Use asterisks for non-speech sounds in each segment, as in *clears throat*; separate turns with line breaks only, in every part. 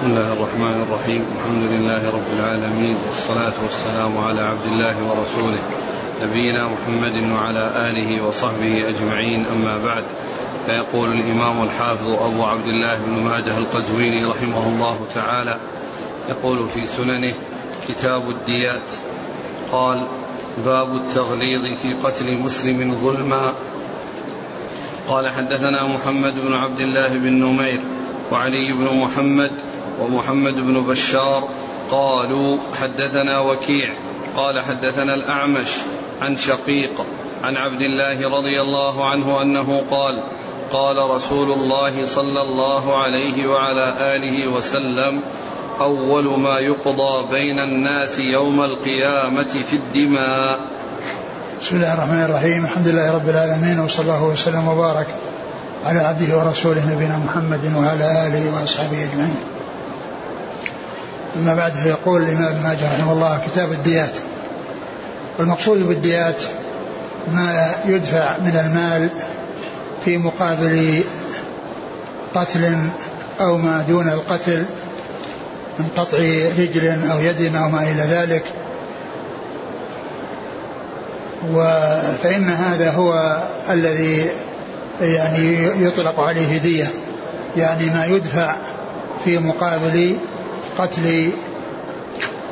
بسم الله الرحمن الرحيم. الحمد لله رب العالمين. والصلاة والسلام على عبد الله ورسوله نبينا محمد وعلى آله وصحبه أجمعين. أما بعد فيقول الإمام الحافظ أبو عبد الله بن ماجه القزويني رحمه الله تعالى يقول في سننه كتاب الديات. قال باب التغليظ في قتل مسلم ظلما. قال حدثنا محمد بن عبد الله بن نمير وعلي بن محمد ومحمد بن بشار قالوا حدثنا وكيع قال حدثنا الأعمش عن شقيق عن عبد الله رضي الله عنه أنه قال قال رسول الله صلى الله عليه وعلى آله وسلم أول ما يقضى بين الناس يوم القيامة في الدماء.
بسم الله الرحمن الرحيم. الحمد لله رب العالمين وصلى الله وسلم وبارك على عبده ورسوله نبينا محمد وعلى آله وأصحابه أجمعين. أما بعد فيقول الإمام ابن ماجه رحمه الله كتاب الديات. والمقصود بالديات ما يدفع من المال في مقابل قتل أو ما دون القتل من قطع رجل أو يد أو ما إلى ذلك. فإن هذا هو الذي يعني يطلق عليه دية يعني ما يدفع في مقابل قتل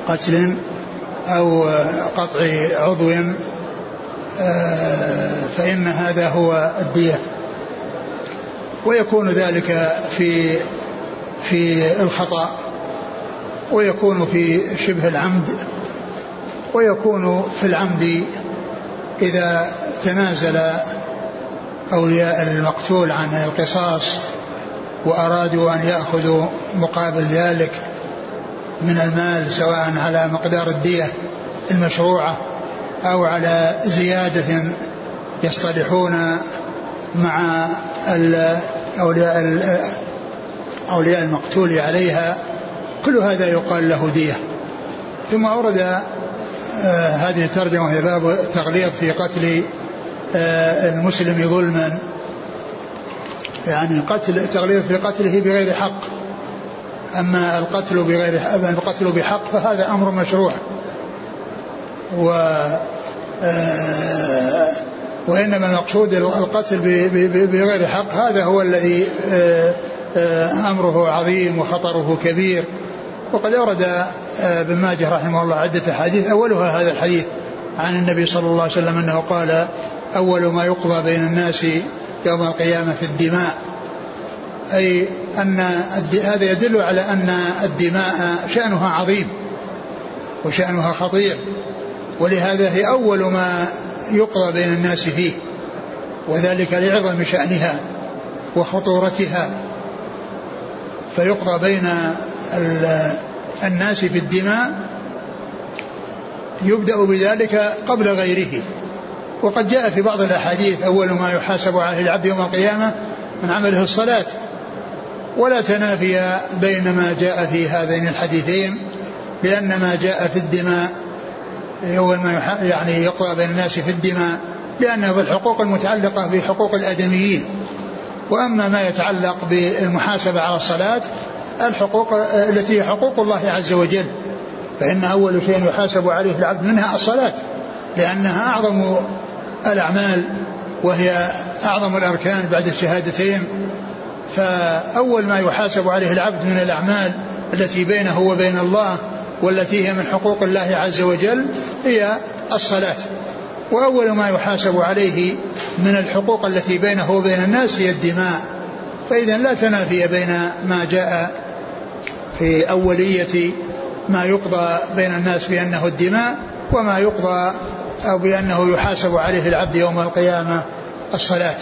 قتل أو قطع عضو آه، فإن هذا هو الدية. ويكون ذلك في في الخطأ ويكون في شبه العمد ويكون في العمد إذا تنازل أولياء المقتول عن القصاص وأرادوا أن يأخذوا مقابل ذلك. من المال سواء على مقدار الدية المشروعة أو على زيادة يصطلحون مع أولياء أولياء المقتول عليها. كل هذا يقال له دية. ثم أورد آه هذه الترجمة وهي باب التغليظ في قتل آه المسلم ظلما. يعني قتل التغليظ في قتله بغير حق. أما القتل بغير أما القتل بحق فهذا أمر مشروع. و آه وإنما المقصود القتل بغير حق هذا هو الذي آه آه أمره عظيم وخطره كبير. وقد أورد ابن ماجه رحمه الله عدة أحاديث. أولها هذا الحديث عن النبي صلى الله عليه وسلم أنه قال أول ما يقضى بين الناس يوم القيامة في الدماء. أي أن هذا يدل على أن الدماء شأنها عظيم وشأنها خطير ولهذا هي أول ما يقضى بين الناس فيه وذلك لعظم شأنها وخطورتها فيقضى بين الناس في الدماء يبدأ بذلك قبل غيره. وقد جاء في بعض الأحاديث أول ما يحاسب عليه العبد يوم القيامة من عمله الصلاة ولا تنافي بين ما جاء في هذين الحديثين لأن ما جاء في الدماء أول ما يعني يقضى بين الناس في الدماء لأنه في الحقوق المتعلقة بحقوق الآدميين. وأما ما يتعلق بالمحاسبة على الصلاة الحقوق التي هي حقوق الله عز وجل فإن أول شيء يحاسب عليه العبد منها الصلاة لأنها أعظم الأعمال وهي أعظم الأركان بعد الشهادتين. فأول ما يحاسب عليه العبد من الأعمال التي بينه وبين الله والتي هي من حقوق الله عز وجل هي الصلاة. وأول ما يحاسب عليه من الحقوق التي بينه وبين الناس هي الدماء. فإذا لا تنافي بين ما جاء في أولية ما يقضى بين الناس بأنه الدماء وما يقضى أو بأنه يحاسب عليه العبد يوم القيامة الصلاة.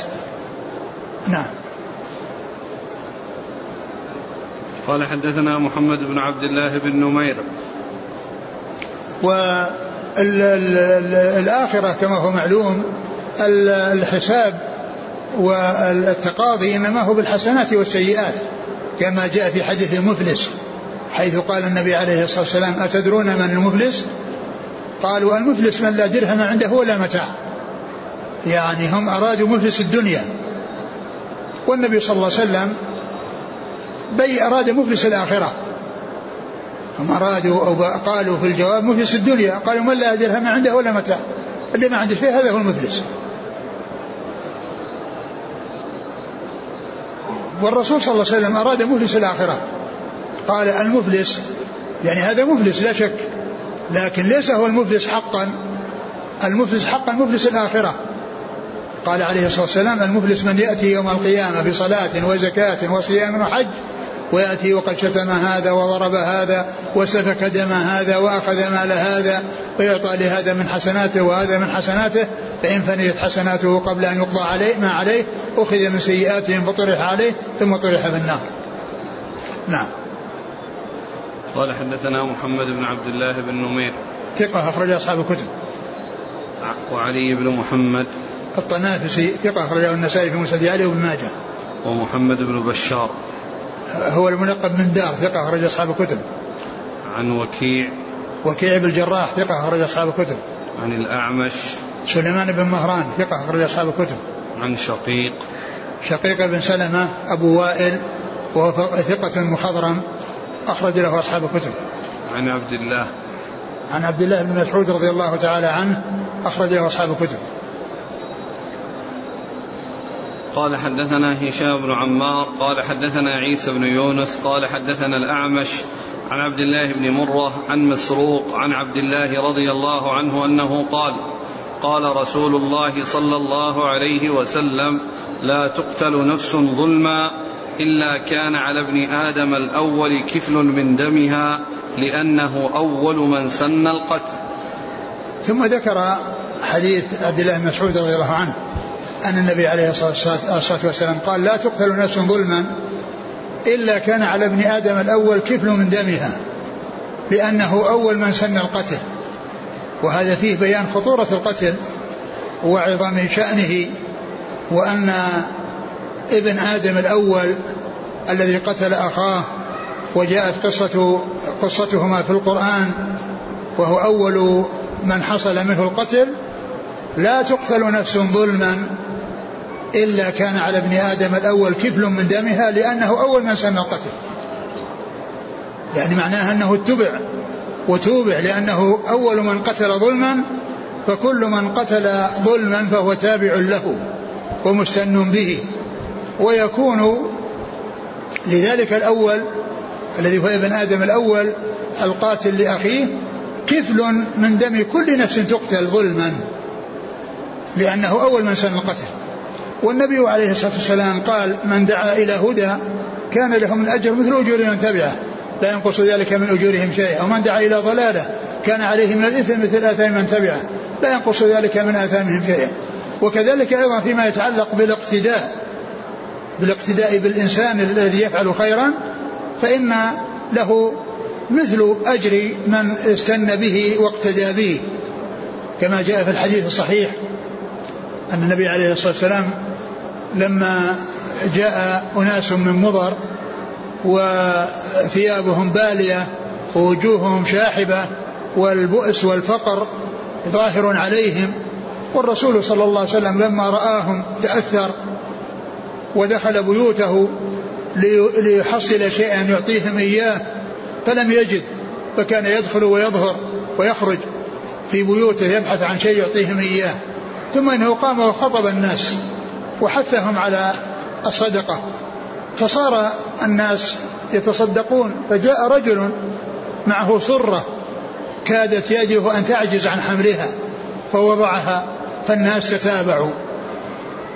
نعم.
قال حدثنا محمد بن عبد الله بن نمير.
والآخرة كما هو معلوم الحساب والتقاضي إنما هو بالحسنات والسيئات كما جاء في حديث المفلس حيث قال النبي عليه الصلاة والسلام أتدرون من المفلس؟ قالوا المفلس من لا درهم عنده ولا متاع. يعني هم أرادوا مفلس الدنيا. والنبي صلى الله عليه وسلم بي أراد مفلس الآخرة. هم أرادوا أو قالوا في الجواب مفلس الدنيا. قالوا من لا درهم عنده ولا متاع اللي ما عنده شيء هذا هو المفلس. والرسول صلى الله عليه وسلم أراد مفلس الآخرة. قال المفلس يعني هذا مفلس لا شك لكن ليس هو المفلس حقا. المفلس حقا مفلس الآخرة. قال عليه الصلاة والسلام المفلس من يأتي يوم القيامة بصلاة وزكاة وصيام وحج ويأتي وقد شتم هذا وضرب هذا وسفك دم هذا وأخذ مال هذا ويعطى لهذا من حسناته وهذا من حسناته فإن فنيت حسناته قبل أن يقضى عليه ما عليه أخذ من سيئاتهم فطرح عليه ثم طرح في النار. نعم.
قال حدثنا محمد بن عبد الله بن نمير.
ثقة أخرج أصحاب الكتب.
وعلي بن محمد.
الطنافسي ثقة أخرجه النسائي في مسند علي وابن ماجه.
ومحمد بن بشار.
هو الملقب من دار ثقة أخرج أصحاب الكتب.
عن وكيع.
وكيع بن الجراح ثقة أخرج أصحاب الكتب.
عن الأعمش.
سليمان بن مهران ثقة أخرج أصحاب الكتب.
عن شقيق.
شقيق بن سلمة أبو وائل وهو ثقة مخضرم أخرج له أصحاب الكتب.
عن عبد الله.
عن عبد الله بن مسعود رضي الله تعالى عنه أخرج له أصحاب الكتب.
قال حدثنا هشام بن عمار قال حدثنا عيسى بن يونس قال حدثنا الأعمش عن عبد الله بن مرة عن مسروق عن عبد الله رضي الله عنه أنه قال قال رسول الله صلى الله عليه وسلم لا تقتل نفس ظلما إلا كان على ابن آدم الأول كفل من دمها لأنه أول من سن القتل.
ثم ذكر حديث عبد الله بن مسعود رضي الله عنه. أن النبي عليه الصلاة والسلام قال لا تقتل نفس ظلما إلا كان على ابن آدم الأول كفل من دمها لأنه أول من سن القتل. وهذا فيه بيان خطورة القتل وعظم شأنه وأن ابن آدم الأول الذي قتل أخاه وجاءت قصة قصتهما في القرآن وهو أول من حصل منه القتل لا تقتل نفس ظلما إلا كان على ابن آدم الأول كفل من دمها لأنه أول من سن القتل. يعني معناها أنه اتبع وتوبع لأنه أول من قتل ظلما فكل من قتل ظلما فهو تابع له ومستن به. ويكون لذلك الأول الذي هو ابن آدم الأول القاتل لأخيه كفل من دم كل نفس تقتل ظلما. لأنه أول من سن القتل. والنبي عليه الصلاة والسلام قال من دعا إلى هدى كان له من أجر مثل أجور من تبعه لا ينقص ذلك من أجورهم شيئا. ومن دعا إلى ضلالة كان عليه من الإثم مثل آثام من تبعه لا ينقص ذلك من آثامهم شيئا. وكذلك أيضا فيما يتعلق بالاقتداء بالاقتداء بالإنسان الذي يفعل خيرا فإن له مثل أجر من استنى به واقتدى به كما جاء في الحديث الصحيح. أن النبي عليه الصلاة والسلام لما جاء أناس من مضر وثيابهم بالية ووجوههم شاحبة والبؤس والفقر ظاهر عليهم والرسول صلى الله عليه وسلم لما رآهم تأثر ودخل بيوته ليحصل شيئا يعطيهم إياه فلم يجد فكان يدخل ويظهر ويخرج في بيوته يبحث عن شيء يعطيهم إياه. ثم إنه قام وخطب الناس وحثهم على الصدقة. فصار الناس يتصدقون فجاء رجل معه سرة كادت يده أن تعجز عن حملها فوضعها فالناس تتابعوا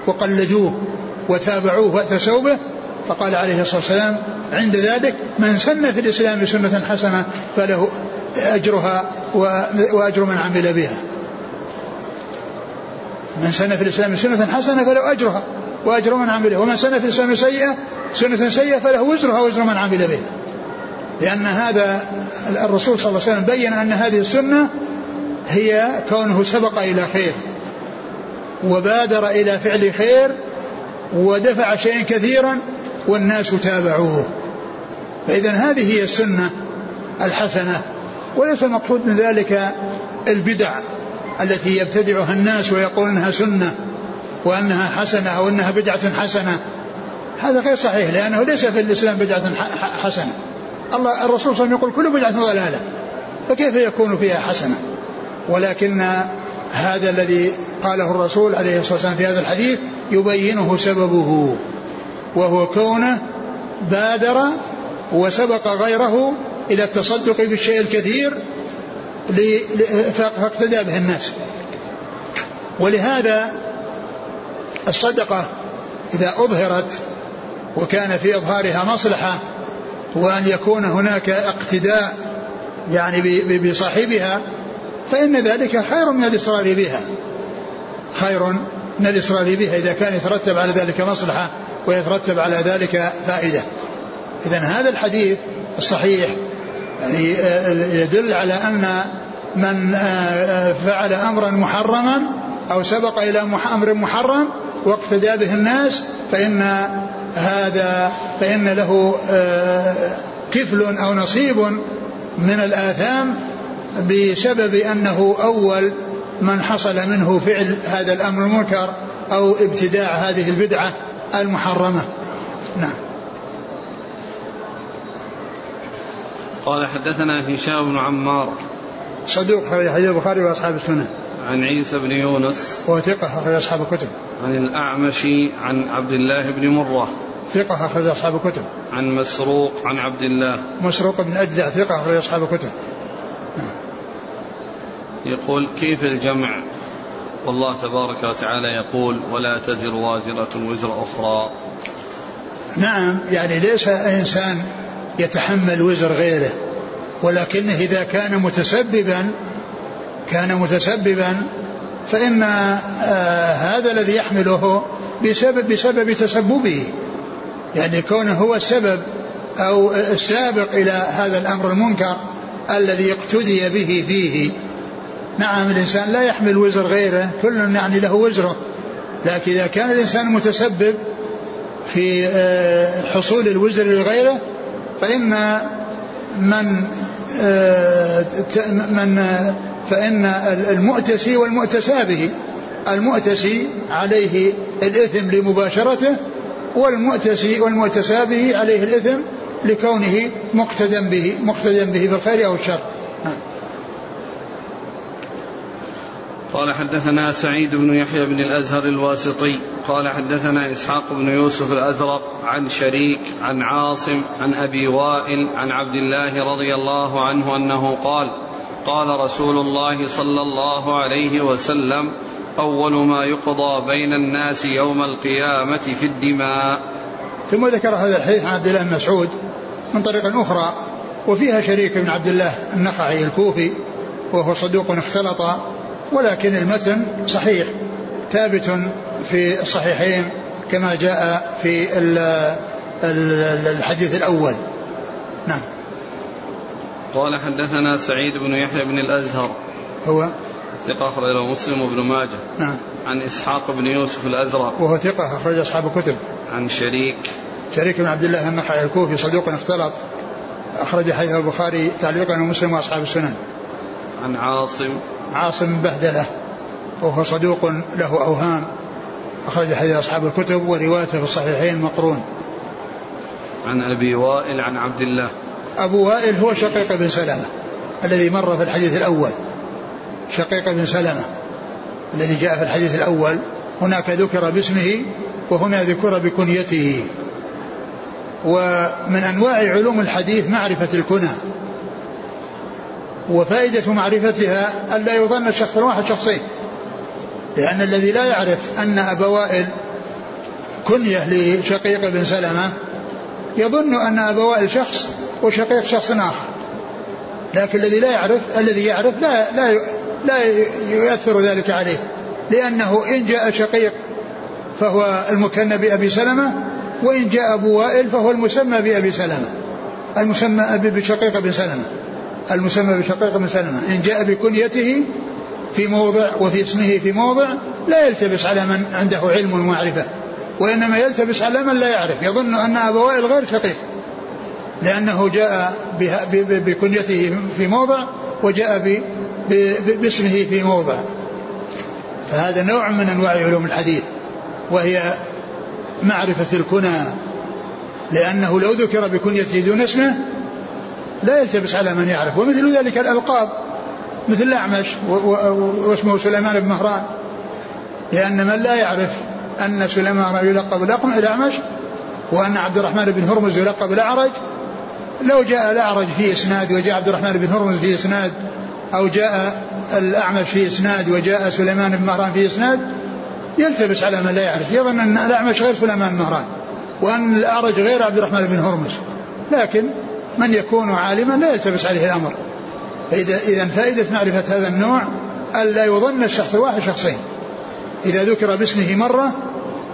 وقلدوه وتابعوه واتسوا به فقال عليه الصلاة والسلام عند ذلك من سن في الإسلام سنة حسنة فله أجرها وأجر من عمل بها. من سن في الإسلام سنة حسنة فله أجرها وأجر من عمل ومن سن في الإسلام سيئة سنة سيئة فله وزرها وزر من عمل بها لأن هذا الرسول صلى الله عليه وسلم بين أن هذه السنة هي كونه سبق إلى خير وبادر إلى فعل خير ودفع شيئا كثيرا والناس تابعوه. فإذا هذه هي السنة الحسنة وليس المقصود من ذلك البدع. التي يبتدعها الناس ويقول إنها سنة وأنها حسنة أو إنها بدعة حسنة. هذا غير صحيح لأنه ليس في الإسلام بدعة حسنة. الله الرسول صلى الله عليه وسلم يقول كل بدعة ضلالة فكيف يكون فيها حسنة؟ ولكن هذا الذي قاله الرسول عليه الصلاة والسلام في هذا الحديث يبينه سببه وهو كونه بادر وسبق غيره إلى التصدق بالشيء الكثير فاقتدى به الناس. ولهذا الصدقة إذا أظهرت وكان في إظهارها مصلحة وأن يكون هناك اقتداء يعني بصاحبها فإن ذلك خير من الإصرار بها. خير من الإصرار بها إذا كان يترتب على ذلك مصلحة ويترتب على ذلك فائدة. إذا هذا الحديث الصحيح يعني يدل على أن من فعل أمرا محرما أو سبق إلى أمر محرم واقتدى به الناس فإن هذا فإن له كفل أو نصيب من الآثام بسبب أنه أول من حصل منه فعل هذا الأمر المنكر أو ابتداع هذه البدعة المحرمة. نعم.
قال حدثنا هشام بن عمار
صدوق خرج حديث البخاري وأصحاب السنة.
عن عيسى بن يونس.
وثقة أخرج أصحاب الكتب.
عن الأعمش عن عبد الله بن مرة.
ثقة أخرج أصحاب الكتب.
عن مسروق عن عبد الله.
مسروق بن أجدع ثقة أخرج أصحاب الكتب.
يقول كيف الجمع؟ والله تبارك وتعالى يقول ولا تزر وازرة وزر أخرى.
نعم يعني ليس إنسان يتحمل وزر غيره. ولكنه إذا كان متسببا كان متسببا فإن آه هذا الذي يحمله بسبب بسبب تسببه. يعني كونه هو السبب أو السابق إلى هذا الأمر المنكر الذي اقتدي به فيه. نعم الإنسان لا يحمل وزر غيره كل يعني له وزره. لكن إذا كان الإنسان متسبب في آه، حصول الوزر لغيره فإن من آه، من فإن المؤتسي والمؤتسى به المؤتسي عليه الإثم لمباشرته والمؤتسي والمؤتسى به عليه الإثم لكونه مقتدا به مقتدا به في الخير أو الشر.
قال حدثنا سعيد بن يحيى بن الأزهر الواسطي قال حدثنا إسحاق بن يوسف الأزرق عن شريك عن عاصم عن أبي وائل عن عبد الله رضي الله عنه أنه قال قال رسول الله صلى الله عليه وسلم أول ما يقضى بين الناس يوم القيامة في الدماء.
ثم ذكر هذا الحديث عن عبد الله بن مسعود من طريق أخرى وفيها شريك بن عبد الله النخعي الكوفي وهو صدوق اختلط ولكن المتن صحيح ثابت في الصحيحين كما جاء في الحديث الأول. نعم.
قال حدثنا سعيد بن يحيى بن الأزهر.
هو؟
ثقة أخرج له مسلم وابن ماجه.
نعم.
عن إسحاق بن يوسف الأزرق.
وهو ثقة أخرج أصحاب الكتب.
عن شريك.
شريك بن عبد الله النخعي الكوفي صدوق اختلط. أخرج حديث البخاري تعليقا ومسلم وأصحاب السنن.
عن عاصم.
عاصم بهدلة. وهو صدوق له أوهام. أخرج حديث أصحاب الكتب وروايته في الصحيحين مقرون.
عن أبي وائل عن عبد الله.
أبو وائل هو شقيق بن سلمة الذي مر في الحديث الأول. شقيق بن سلمة الذي جاء في الحديث الأول. هناك ذكر باسمه وهنا ذكر بكنيته. ومن أنواع علوم الحديث معرفة الكنى. وفائدة معرفتها ألا يظن الشخص الواحد شخصين. لأن الذي لا يعرف أن أبا وائل كنية لشقيق بن سلمة يظن أن أبا وائل شخص وشقيق شخص آخر. لكن الذي لا يعرف الذي يعرف لا لا لا يؤثر ذلك عليه. لأنه إن جاء شقيق فهو المكنى بأبي سلمة وإن جاء أبو وائل فهو المسمى بأبي سلمة. المسمى بشقيق بن سلمة. المسمى بشقيق بن سلمة. إن جاء بكنيته في موضع وفي اسمه في موضع لا يلتبس على من عنده علم ومعرفة وإنما يلتبس على من لا يعرف. يظن أن أبا وائل غير شقيق لأنه جاء بكنيته في موضع وجاء باسمه في موضع. فهذا نوع من أنواع علوم الحديث وهي معرفة الكنى لأنه لو ذكر بكنيته دون اسمه لا يلتبس على من يعرف. ومثل ذلك الألقاب. مثل الأعمش واسمه سليمان بن مهران. لأن من لا يعرف أن سليمان يلقب الأعمش وأن عبد الرحمن بن هرمز يلقب الأعرج لو جاء الأعرج في إسناد وجاء عبد الرحمن بن هرمز في إسناد أو جاء الأعمش في إسناد وجاء سليمان بن مهران في إسناد يلتبس على من لا يعرف. يظن أن الأعمش غير سليمان بن مهران وأن الأعرج غير عبد الرحمن بن هرمز. لكن من يكون عالما لا يلتبس عليه الأمر. فإذا إذا فائدة معرفة هذا النوع ألا يظن الشخص الواحد شخصين. إذا ذكر باسمه مرة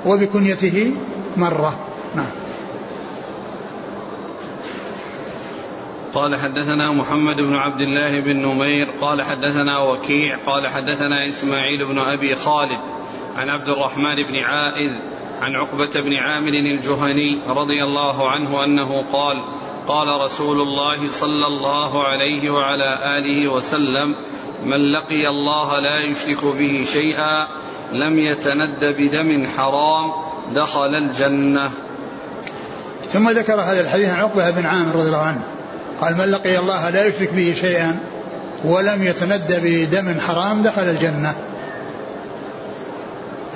وبكنيته مرة. نعم.
قال حدثنا محمد بن عبد الله بن نمير قال حدثنا وكيع قال حدثنا إسماعيل بن أبي خالد عن عبد الرحمن بن عائذ عن عقبة بن عامر الجهني رضي الله عنه أنه قال قال رسول الله صلى الله عليه وعلى آله وسلم من لقي الله لا يشرك به شيئا لم يتند بدم حرام دخل الجنة.
ثم ذكر هذا الحديث عن عقبة بن عامر رضي الله عنه قال من لقي الله لا يشرك به شيئا ولم يتند بدم حرام دخل الجنة.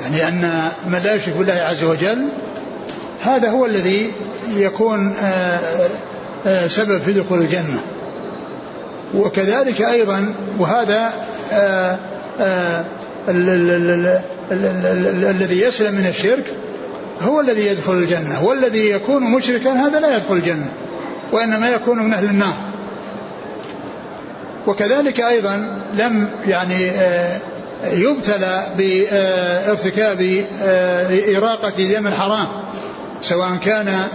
يعني أن من لا يشرك بالله عز وجل هذا هو الذي يكون آه، سبب في دخول الجنة. وكذلك أيضا وهذا آه، الذي يسلم من الشرك هو الذي يدخل الجنة والذي يكون مشركا هذا لا يدخل الجنة وإنما يكون من أهل النار. وكذلك أيضا لم يعني يبتلى بإرتكاب إراقة دم الحرام سواء كان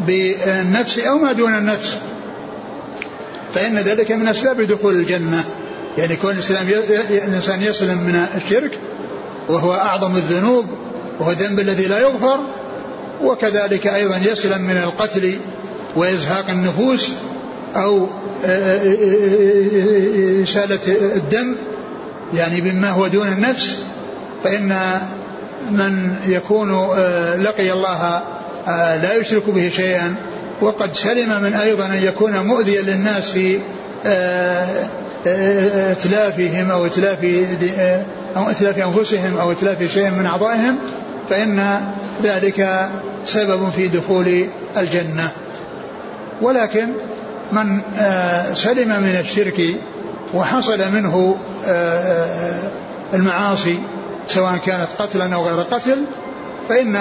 بالنفس أو ما دون النفس. فإن ذلك من أسباب دخول الجنة. يعني كون الإسلام الإنسان يسلم من الشرك وهو أعظم الذنوب وهو الذنب الذي لا يغفر وكذلك أيضا يسلم من القتل وإزهاق النفوس أو إسالة الدم. يعني مما هو دون النفس فإن من يكون آه، لقي الله آه، لا يشرك به شيئا. وقد سلم من أيضا أن يكون مؤذيا للناس في آه، اتلافهم أو اتلاف أو اتلاف أنفسهم أو اتلاف شيء من أعضائهم فإن ذلك سبب في دخول الجنة. ولكن من سلم من الشرك وحصل منه المعاصي سواء كانت قتلا أو غير قتل فإن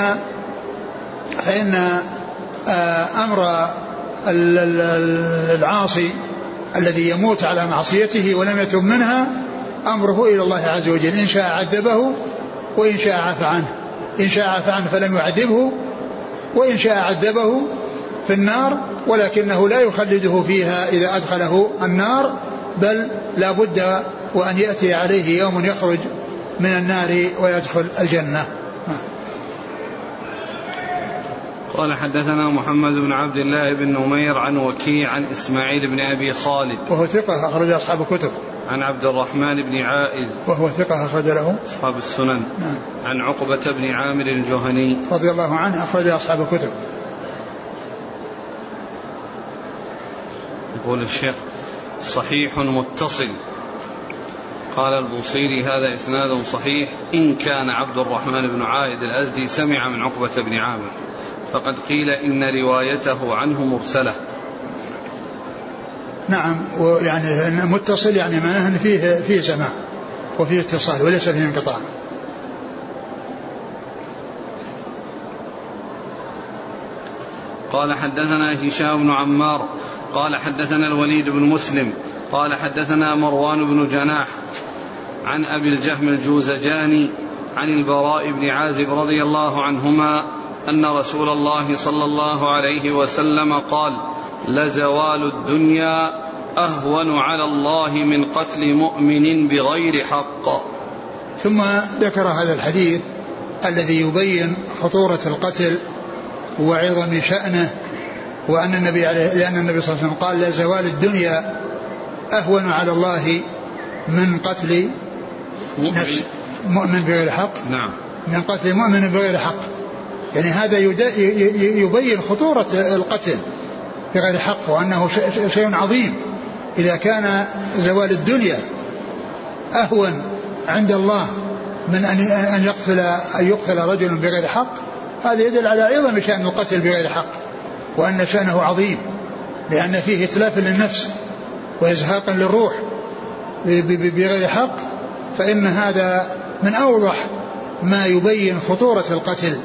فإن آه، أمر العاصي الذي يموت على معصيته ولم يتب منها أمره إلى الله عز وجل. إن شاء عذبه وإن شاء عفى عنه. إن شاء عفى عنه فلم يعذبه وإن شاء عذبه في النار ولكنه لا يخلده فيها إذا أدخله النار بل لا بد وأن يأتي عليه يوم يخرج من النار ويدخل الجنة.
قال حدثنا محمد بن عبد الله بن نمير عن وكيع عن إسماعيل بن أبي خالد.
وهو ثقة أخرج أصحاب الكتب.
عن عبد الرحمن بن عائذ.
وهو ثقة أخرج له.
أصحاب السنن. نعم. عن عقبة بن عامر الجهني.
رضي الله عنه أخرج أصحاب الكتب.
يقول الشيخ صحيح متصل. قال البوصيري هذا إسناد صحيح. إن كان عبد الرحمن بن عائد الأزدي سمع من عقبة بن عامر. فقد قيل إن روايته عنه مرسلة
نعم ويعني متصل يعني معناه أن فيه فيه سماع وفيه اتصال وليس فيه انقطاع.
قال حدثنا هشام بن عمار قال حدثنا الوليد بن مسلم قال حدثنا مروان بن جناح عن أبي الجهم الجوزجاني عن البراء بن عازب رضي الله عنهما أن رسول الله صلى الله عليه وسلم قال لزوال الدنيا أهون على الله من قتل مؤمن بغير حق.
ثم ذكر هذا الحديث الذي يبين خطورة القتل وعظم شأنه وأن النبي عليه لأن النبي صلى الله عليه وسلم قال لزوال الدنيا أهون على الله من قتل نفس مؤمن بغير حق.
نعم.
من قتل مؤمن بغير حق. يعني هذا يبين خطورة القتل بغير حق وأنه شيء عظيم. إذا كان زوال الدنيا أهون عند الله من أن أن يقتل أن يقتل رجل بغير حق هذا يدل على عظم شأن القتل بغير حق وأن شأنه عظيم لأن فيه إتلاف للنفس وإزهاق للروح بغير حق فإن هذا من أوضح ما يبين خطورة القتل.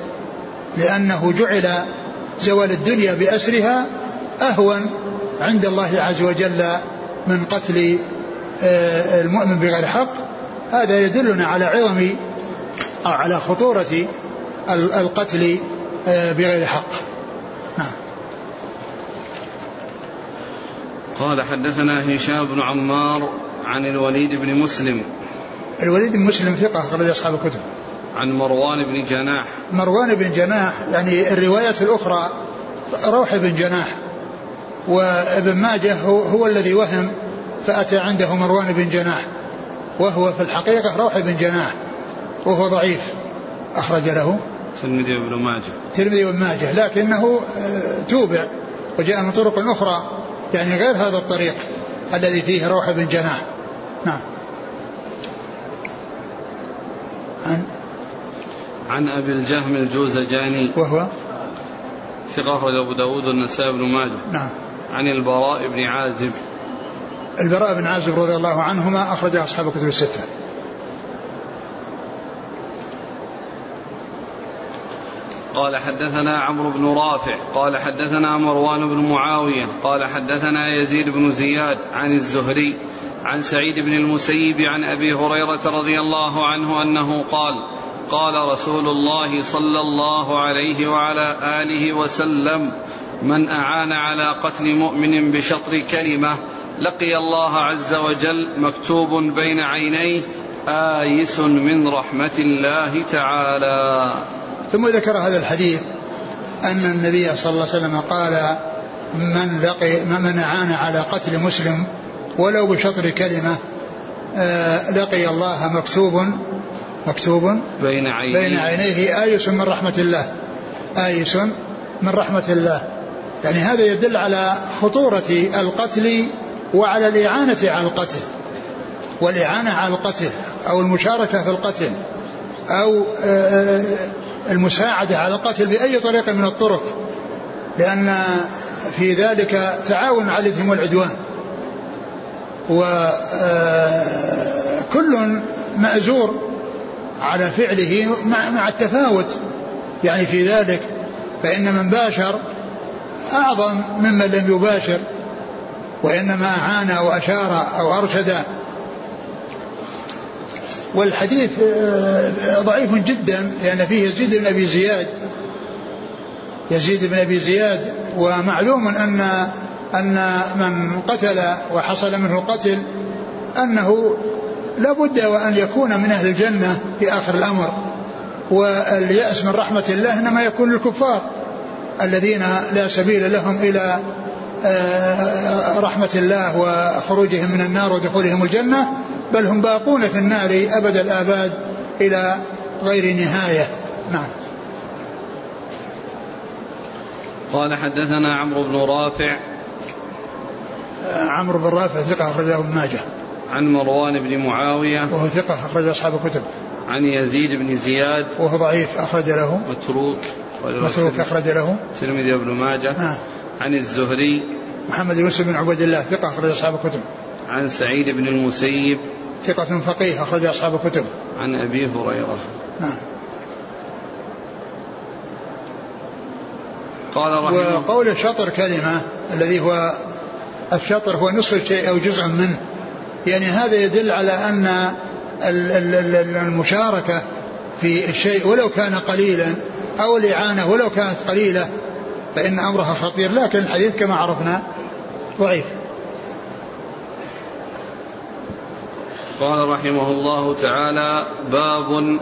لأنه جعل زوال الدنيا بأسرها أهون عند الله عز وجل من قتل آه، المؤمن بغير حق. هذا يدلنا على عظم أو على خطورة القتل آه، بغير حق. نعم.
قال حدثنا هشام بن عمار عن الوليد بن مسلم.
الوليد بن مسلم ثقة أخرج أصحاب الكتب.
عن مروان بن جناح.
مروان بن جناح يعني الروايات الأخرى روح بن جناح. وابن ماجه هو, هو الذي وهم فأتى عنده مروان بن جناح. وهو في الحقيقة روح بن جناح وهو ضعيف. أخرج له
ترمذي وابن ماجه.
ترمذي وابن ماجه لكنه آه، توبع وجاء من طرق أخرى. يعني غير هذا الطريق الذي فيه روح بن جناح. نعم.
عن أبي الجهم الجوزجاني.
وهو؟
ثقة أخرج أبو داود والنسائي بن ماجه.
نعم.
عن البراء بن عازب.
البراء بن عازب رضي الله عنهما أخرجه أصحاب الكتب الستة.
قال حدثنا عمرو بن رافع قال حدثنا مروان بن معاوية قال حدثنا يزيد بن زياد عن الزهري عن سعيد بن المسيب عن أبي هريرة رضي الله عنه أنه قال قال رسول الله صلى الله عليه وعلى آله وسلم من أعان على قتل مؤمن بشطر كلمة لقي الله عز وجل مكتوب بين عينيه آيس من رحمة الله تعالى.
ثم ذكر هذا الحديث أن النبي صلى الله عليه وسلم قال من لقي من أعان على قتل مسلم ولو بشطر كلمة آه، لقي الله مكتوب مكتوب
بين عينيه.
بين عينيه. آيس من رحمة الله. آيس من رحمة الله. يعني هذا يدل على خطورة القتل وعلى الإعانة على القتل. والإعانة على القتل أو المشاركة في القتل أو آه، المساعدة على القتل بأي طريقة من الطرق. لأن في ذلك تعاون على الإثم والعدوان وكل آه، مأزور على فعله مع التفاوت. يعني في ذلك فإن من باشر أعظم ممن لم يباشر وإنما أعان وأشار أو أرشد. والحديث آه، ضعيف جدا لأن فيه يزيد بن أبي زياد. يزيد بن أبي زياد ومعلوم أن أن من قتل وحصل منه القتل أنه لا بد وأن يكون من أهل الجنة في آخر الأمر. واليأس من رحمة الله إنما يكون للكفار الذين لا سبيل لهم إلى آه، رحمة الله وخروجهم من النار ودخولهم الجنة بل هم باقون في النار أبد الآباد إلى غير نهاية. نعم.
قال حدثنا عمرو بن رافع.
عمرو بن رافع ثقة أخرجه ابن ماجه.
عن مروان بن معاوية
وهو ثقة أخرج أصحاب الكتب.
عن يزيد بن زياد
وهو ضعيف أخرج له.
متروك.
متروك أخرج له.
الترمذي وابن ماجه.
نعم.
عن الزهري.
محمد بن يوسف بن عبد الله ثقة أخرج أصحاب الكتب.
عن سعيد بن المسيب.
ثقة فقيه أخرج أصحاب الكتب.
عن أبي هريرة.
نعم.
قال رحمه
وقول الشطر كلمة الذي هو الشطر هو نصف الشيء أو جزء منه. يعني هذا يدل على أن المشاركة في الشيء ولو كان قليلا أو الإعانة ولو كانت قليلة فإن أمرها خطير. لكن الحديث كما عرفنا ضعيف.
قال رحمه الله تعالى باب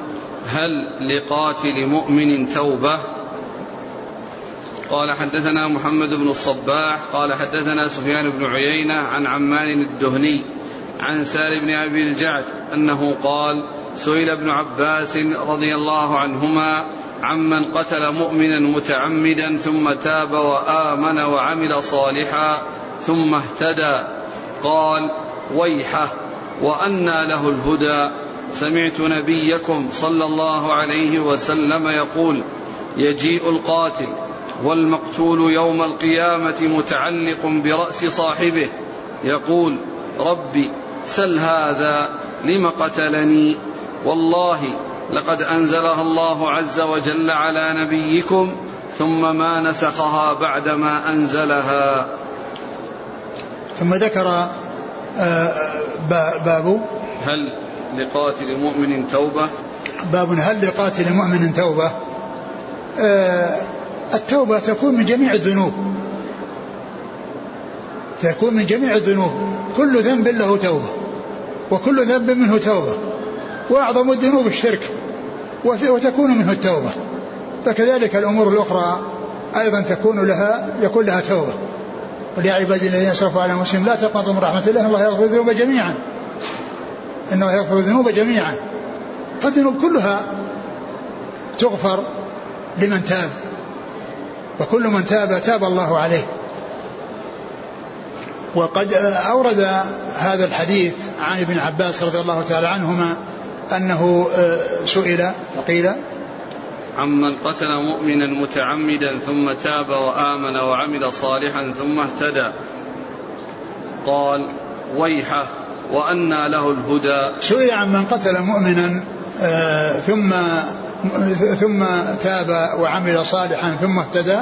هل لقاتل مؤمن توبة؟ قال حدثنا محمد بن الصباح قال حدثنا سفيان بن عيينة عن عمان الدهني عن سال بن أبي الجعد أنه قال سئل ابن عباس رضي الله عنهما عمن قتل مؤمنا متعمدا ثم تاب وآمن وعمل صالحا ثم اهتدى. قال ويحه وأنى له الهدى. سمعت نبيكم صلى الله عليه وسلم يقول يجيء القاتل والمقتول يوم القيامة متعلق برأس صاحبه يقول ربي سل هذا لم قتلني؟ والله لقد أنزلها الله عز وجل على نبيكم ثم ما نسخها بعدما أنزلها.
ثم ذكر آه، باب
هل لقاتل مؤمن توبة؟
باب هل لقاتل مؤمن توبة؟ آه، التوبة تكون من جميع الذنوب. تكون من جميع الذنوب. كل ذنب له توبة وكل ذنب منه توبة وأعظم الذنوب الشرك وتكون منه التوبة. فكذلك الأمور الأخرى أيضا تكون لها يكون لها توبة. قل يا عبادي الذين أسرفوا على مسلم لا تقنطوا من رحمة الله الله يغفر الذنوب جميعا. إنه يغفر الذنوب جميعا. فالذنوب كلها تغفر لمن تاب وكل من تاب تاب الله عليه. وقد أورد هذا الحديث عن ابن عباس رضي الله تعالى عنهما أنه آه، سئل فقيل
عمن قتل مؤمنا متعمدا ثم تاب وآمن وعمل صالحا ثم اهتدى. قال ويحه وأنى له الهدى.
سئل عمن قتل مؤمنا آه، ثم ثم تاب وعمل صالحا ثم اهتدى.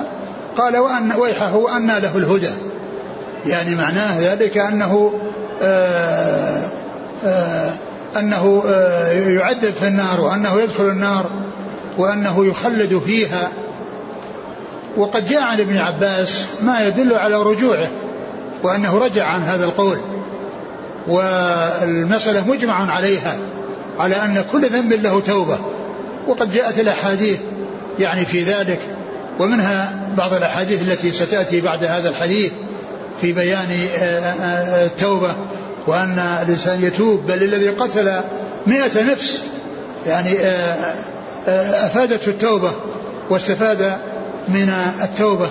قال وأن ويحه وأنى له الهدى. يعني معناه ذلك أنه آه، آآ أنه آه، يعذب في النار وأنه يدخل النار وأنه يخلد فيها. وقد جاء عن ابن عباس ما يدل على رجوعه وأنه رجع عن هذا القول. والمسألة مجمع عليها على أن كل ذنب له توبة. وقد جاءت الأحاديث يعني في ذلك ومنها بعض الأحاديث التي ستأتي بعد هذا الحديث. في بيان آه، آه، التوبة وأن الإنسان يتوب بل الذي قتل مئة نفس. يعني آه، آه، أفادته التوبة واستفاد من التوبة.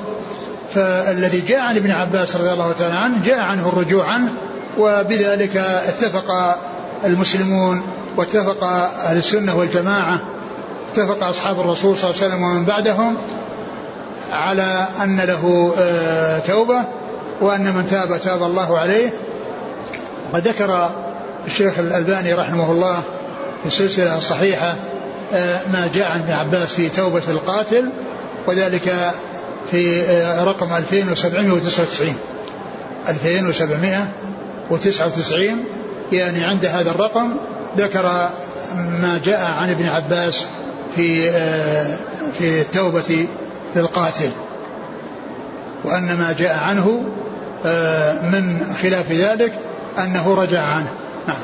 فالذي جاء عن ابن عباس رضي الله تعالى عنه جاء عنه الرجوع عنه وبذلك اتفق المسلمون واتفق أهل السنة والجماعة اتفق أصحاب الرسول صلى الله عليه وسلم ومن بعدهم على أن له آه، توبة. وأن من تاب تاب الله عليه. وذكر الشيخ الألباني رحمه الله في السلسلة الصحيحة آه، ما جاء عن ابن عباس في توبة القاتل وذلك في آه، رقم 2799 2799 يعني عند هذا الرقم ذكر ما جاء عن ابن عباس في آه، في التوبة للقاتل. وأن ما جاء عنه من خلاف ذلك أنه رجع عنه. نعم.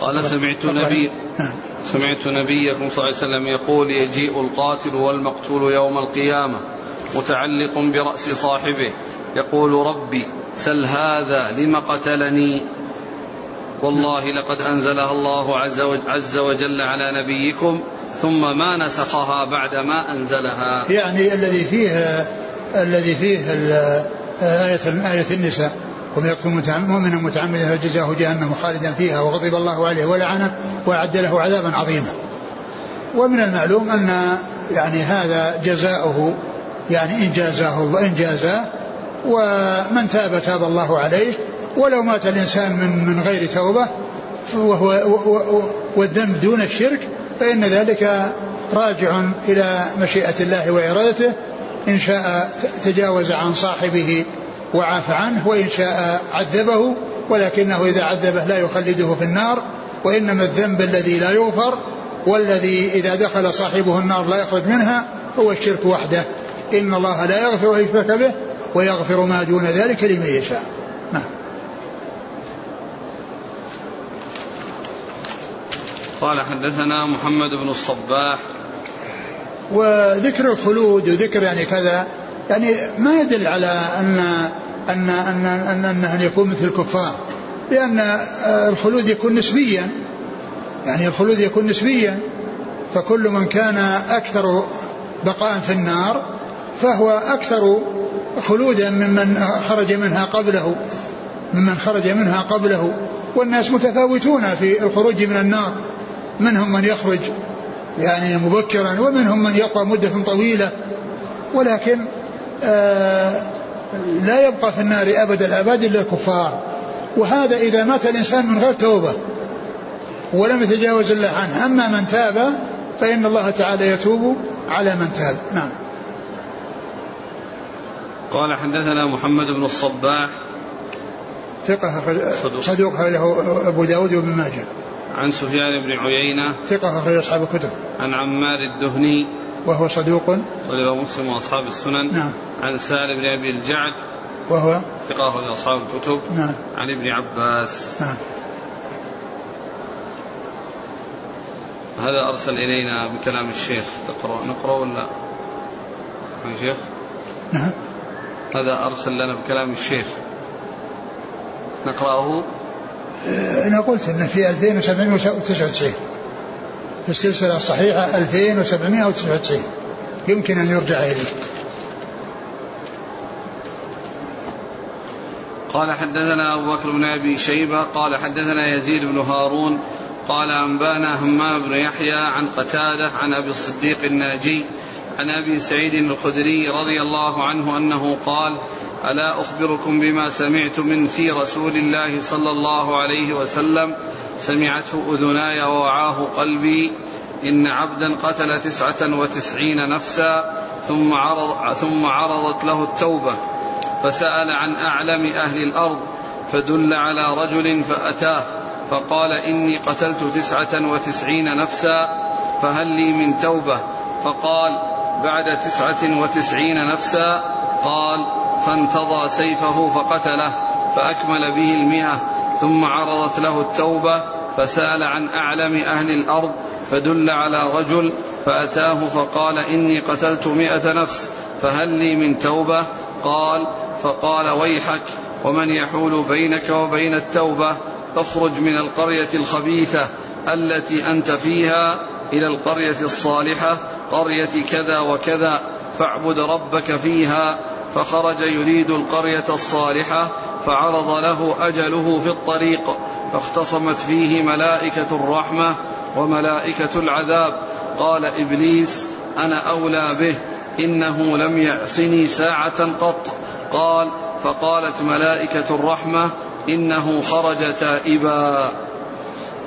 قال سمعت نبي نعم. سمعت نبيكم صلى الله عليه وسلم يقول يجيء القاتل والمقتول يوم القيامة متعلق برأس صاحبه يقول ربي سل هذا لم قتلني؟ والله لقد أنزلها الله عز, عز وجل على نبيكم ثم ما نسخها بعد ما أنزلها.
يعني الذي فيه الذي فيه آية آية النساء. ومن يقتل مؤمنا متعمدا فجزاه جهنم خالدا فيها وغضب الله عليه ولعنه وأعد له عذابا عظيما. ومن المعلوم أن يعني هذا جزاؤه يعني إن جازاه الله إن جازاه ومن تاب تاب الله عليه. ولو مات الإنسان من من غير توبة وهو والذنب دون الشرك فإن ذلك راجع إلى مشيئة الله وإرادته إن شاء تجاوز عن صاحبه وعاف عنه وإن شاء عذبه ولكنه إذا عذبه لا يخلده في النار وإنما الذنب الذي لا يغفر والذي إذا دخل صاحبه النار لا يخرج منها هو الشرك وحده. إن الله لا يغفر أن يشرك به ويغفر ما دون ذلك لمن يشاء. نعم.
قال حدثنا محمد بن الصباح.
وذكر الخلود وذكر يعني كذا. يعني ما يدل على أن أن أن أن أنه يكون مثل الكفار. لأن الخلود يكون نسبيا. يعني الخلود يكون نسبيا. فكل من كان أكثر بقاء في النار فهو أكثر خلودا ممن خرج منها قبله. ممن خرج منها قبله. والناس متفاوتون في الخروج من النار. منهم من يخرج يعني مبكرا ومنهم من يقوى مدة طويلة ولكن آه لا يبقى في النار أبد الأبد إلا الكفار. وهذا إذا مات الإنسان من غير توبة ولم يتجاوز الله عنه. أما من تاب فإن الله تعالى يتوب على من تاب. نعم.
قال حدثنا محمد بن الصباح.
ثقة صدوق, صدوق له أبو داود وابن ماجه.
عن سفيان بن عيينة
ثقة أخرج أصحاب الكتب.
عن عمار الدهني
وهو صدوق.
ولله مسلم وأصحاب السنن.
نعم.
عن سالم بن أبي الجعد
وهو
ثقة أخرج أصحاب الكتب.
نعم.
عن ابن عباس.
نعم.
هذا أرسل إلينا بكلام الشيخ. تقرأ نقرأ ولا؟ يا شيخ.
نعم.
هذا أرسل لنا بكلام الشيخ. نقرأه.
أنا قلت أنه في 2799 في السلسلة الصحيحة 2799 يمكن أن يرجع إليه.
قال حدثنا أبو بكر بن أبي شيبة قال حدثنا يزيد بن هارون قال أنبأنا همام بن يحيى عن قتادة عن أبي الصديق الناجي عن أبي سعيد الخدري رضي الله عنه أنه قال ألا أخبركم بما سمعت من في رسول الله صلى الله عليه وسلم؟ سمعته أذناي ووعاه قلبي. إن عبدا قتل تسعة وتسعين نفسا ثم, عرض ثم عرضت له التوبة. فسأل عن أعلم أهل الأرض فدل على رجل فأتاه فقال إني قتلت تسعة وتسعين نفسا فهل لي من توبة؟ فقال بعد تسعة وتسعين نفسا قال فانتضى سيفه فقتله فأكمل به المئة ثم عرضت له التوبة فسأل عن أعلم أهل الأرض فدل على رجل فأتاه فقال إني قتلت مئة نفس فهل لي من توبة؟ قال فقال ويحك ومن يحول بينك وبين التوبة؟ اخرج من القرية الخبيثة التي أنت فيها إلى القرية الصالحة قرية كذا وكذا فاعبد ربك فيها. فخرج يريد القرية الصالحة فعرض له أجله في الطريق فاختصمت فيه ملائكة الرحمة وملائكة العذاب. قال إبليس أنا أولى به إنه لم يعصني ساعة قط. قال فقالت ملائكة الرحمة إنه خرج تائبا.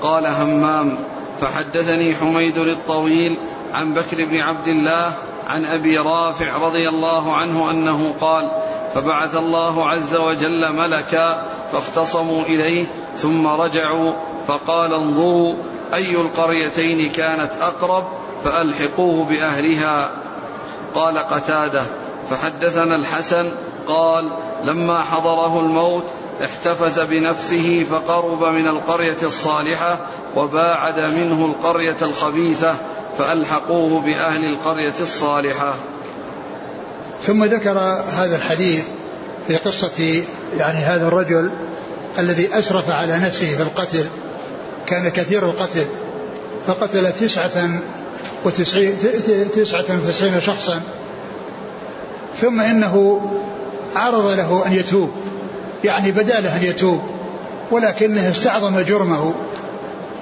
قال همام فحدثني حميد الطويل عن بكر بن عبد الله عن أبي رافع رضي الله عنه أنه قال فبعث الله عز وجل ملكا فاختصموا إليه ثم رجعوا فقال انظروا أي القريتين كانت أقرب فألحقوه بأهلها. قال قتادة فحدثنا الحسن قال لما حضره الموت احتفز بنفسه فقرب من القرية الصالحة وباعد منه القرية الخبيثة فألحقوه بأهل القرية الصالحة.
ثم ذكر هذا الحديث في قصة يعني هذا الرجل الذي أسرف على نفسه في القتل كان كثير القتل فقتل تسعة وتسعين تسعة وتسعين شخصا. ثم إنه عرض له أن يتوب يعني بدا له أن يتوب ولكنه استعظم جرمه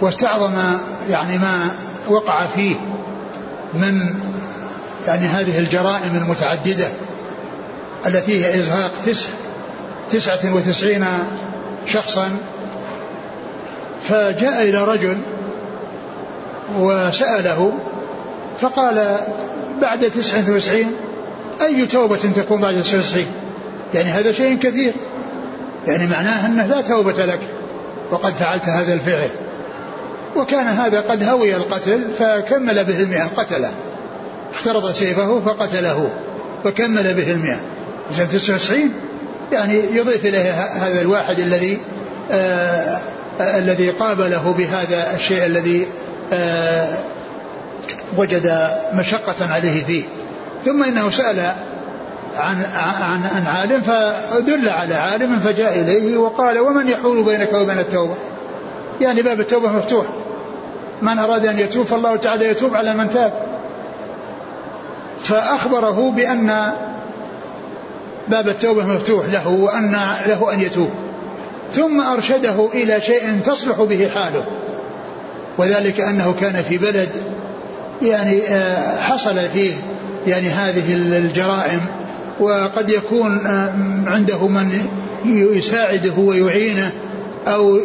واستعظم يعني ما وقع فيه من يعني هذه الجرائم المتعددة التي هي إزهاق تسع تسعة وتسعين شخصا فجاء إلى رجل وسأله فقال بعد تسعة وتسعين أي توبة تكون بعد تسعة وتسعين؟ يعني هذا شيء كثير يعني معناه أنه لا توبة لك وقد فعلت هذا الفعل. وكان هذا قد هوي القتل فكمل به المئة قتله. اخترط سيفه فقتله فكمل به المئة إذا 99 يعني يضيف إليه هذا الواحد الذي آه آه الذي قابله بهذا الشيء الذي آه وجد مشقة عليه فيه. ثم إنه سأل عن عن عن عالم فدل على عالم فجاء إليه وقال ومن يحول بينك وبين التوبة؟ يعني باب التوبة مفتوح. من أراد أن يتوب فالله تعالى يتوب على من تاب. فأخبره بأن باب التوبة مفتوح له وأن له أن يتوب. ثم أرشده إلى شيء تصلح به حاله. وذلك أنه كان في بلد يعني آه، حصل فيه يعني هذه الجرائم. وقد يكون آه، عنده من يساعده ويعينه. أو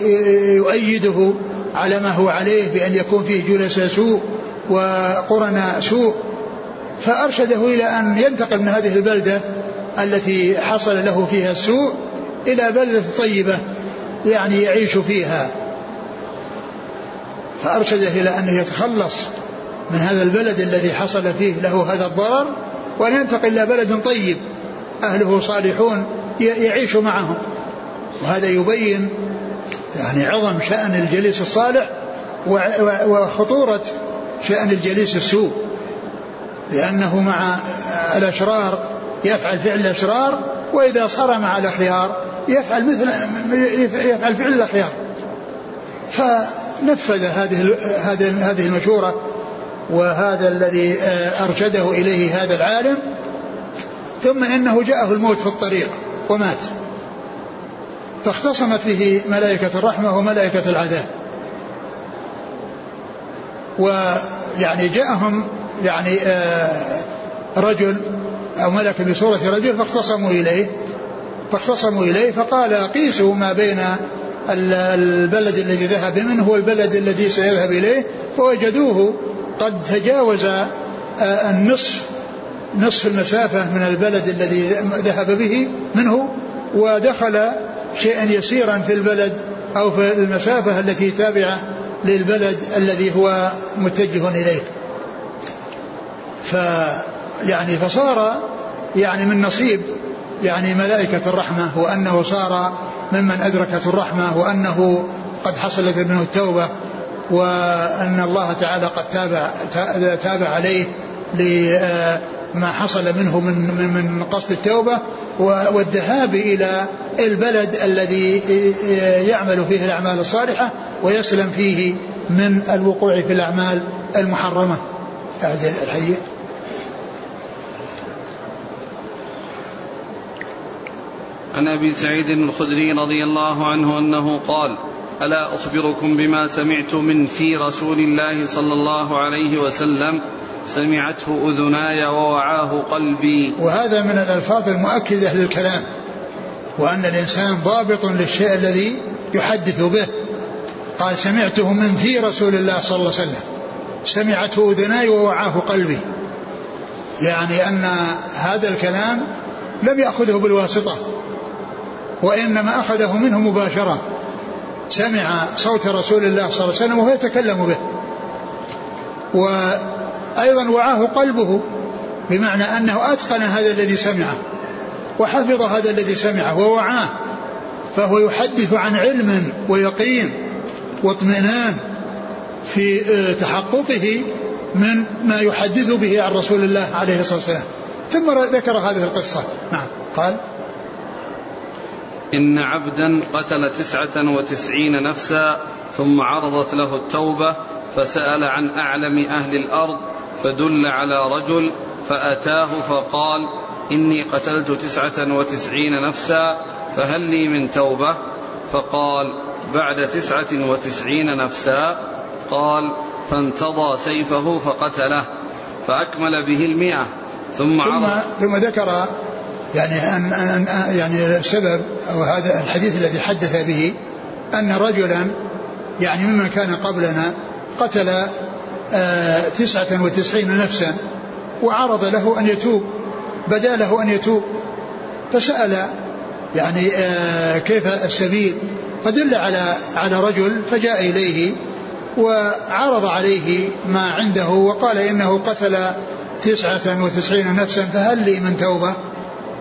يؤيده على ما هو عليه بأن يكون فيه جلساء سوء وقرناء سوء. فأرشده إلى أن ينتقل من هذه البلدة التي حصل له فيها السوء إلى بلدة طيبة يعني يعيش فيها. فأرشده إلى أن يتخلص من هذا البلد الذي حصل فيه له هذا الضرر وأن ينتقل إلى بلد طيب أهله صالحون يعيش معهم. وهذا يبين يعني عظم شأن الجليس الصالح وخطورة شأن الجليس السوء. لأنه مع الأشرار يفعل فعل الأشرار وإذا صار مع الأخيار يفعل مثل يفعل فعل الأخيار. فنفذ هذه هذه المشورة وهذا الذي أرشده إليه هذا العالم ثم إنه جاءه الموت في الطريق ومات. فاختصمت به ملائكة الرحمة وملائكة العذاب. ويعني جاءهم يعني آه، رجل أو ملك بصورة رجل فاختصموا إليه فاختصموا إليه فقال قيسوا ما بين البلد الذي ذهب منه والبلد الذي سيذهب إليه فوجدوه قد تجاوز آه، النصف نصف المسافة من البلد الذي ذهب به منه ودخل شيئا يسيرا في البلد أو في المسافة التي تابعة للبلد الذي هو متجه إليه. ف يعني فصار يعني من نصيب يعني ملائكة الرحمة وأنه صار ممن أدركته الرحمة وأنه قد حصلت منه التوبة وأن الله تعالى قد تابع تابع عليه ما حصل منه من من من قصد التوبة والذهاب إلى البلد الذي يعمل فيه الأعمال الصالحة ويسلم فيه من الوقوع في الأعمال المحرمة. الحي
عن أبي سعيد الخدري رضي الله عنه أنه قال ألا أخبركم بما سمعت من في رسول الله صلى الله عليه وسلم سمعته أذناي ووعاه قلبي.
وهذا من الألفاظ المؤكدة للكلام وأن الإنسان ضابط للشيء الذي يحدث به. قال سمعته من في رسول الله صلى الله عليه وسلم. سمعته أذناي ووعاه قلبي. يعني أن هذا الكلام لم يأخذه بالواسطة وإنما أخذه منه مباشرة. سمع صوت رسول الله صلى الله عليه وسلم وهو يتكلم به. و أيضا وعاه قلبه بمعنى أنه أتقن هذا الذي سمعه وحفظ هذا الذي سمعه ووعاه فهو يحدث عن علم ويقين واطمئنان في آه، تحققه من ما يحدث به عن رسول الله عليه الصلاة والسلام. ثم ذكر هذه القصة. نعم. قال
إن عبدا قتل تسعة وتسعين نفسا ثم عرضت له التوبة فسأل عن أعلم أهل الأرض فدل على رجل فأتاه فقال إني قتلت تسعة وتسعين نفسا فهل لي من توبة؟ فقال بعد تسعة وتسعين نفسا. قال فانتضى سيفه فقتله فأكمل به المئة ثم
ثم, ثم ذكر يعني أن, أن يعني السبب أو هذا الحديث الذي حدث به أن رجلا يعني ممن كان قبلنا قتل تسعة وتسعين نفسا وعرض له أن يتوب بدا له أن يتوب فسأل يعني آه، كيف السبيل؟ فدل على على رجل فجاء إليه وعرض عليه ما عنده وقال إنه قتل تسعة وتسعين نفسا فهل لي من توبة؟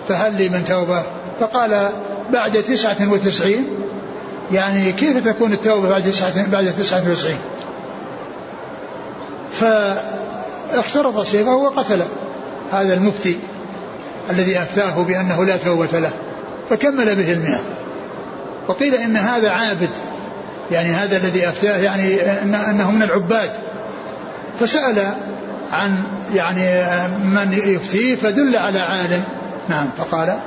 فهل لي من توبة؟ فقال بعد تسعة وتسعين يعني كيف تكون التوبة بعد تسعة بعد تسعة وتسعين؟ فاخترط سيفه وقتل هذا المفتي الذي أفتاه بأنه لا توبة له فكمل به المئة. وقيل إن هذا عابد يعني هذا الذي أفتاه يعني أنه من العباد. فسأل عن يعني من يفتيه فدل على عالم. نعم فقال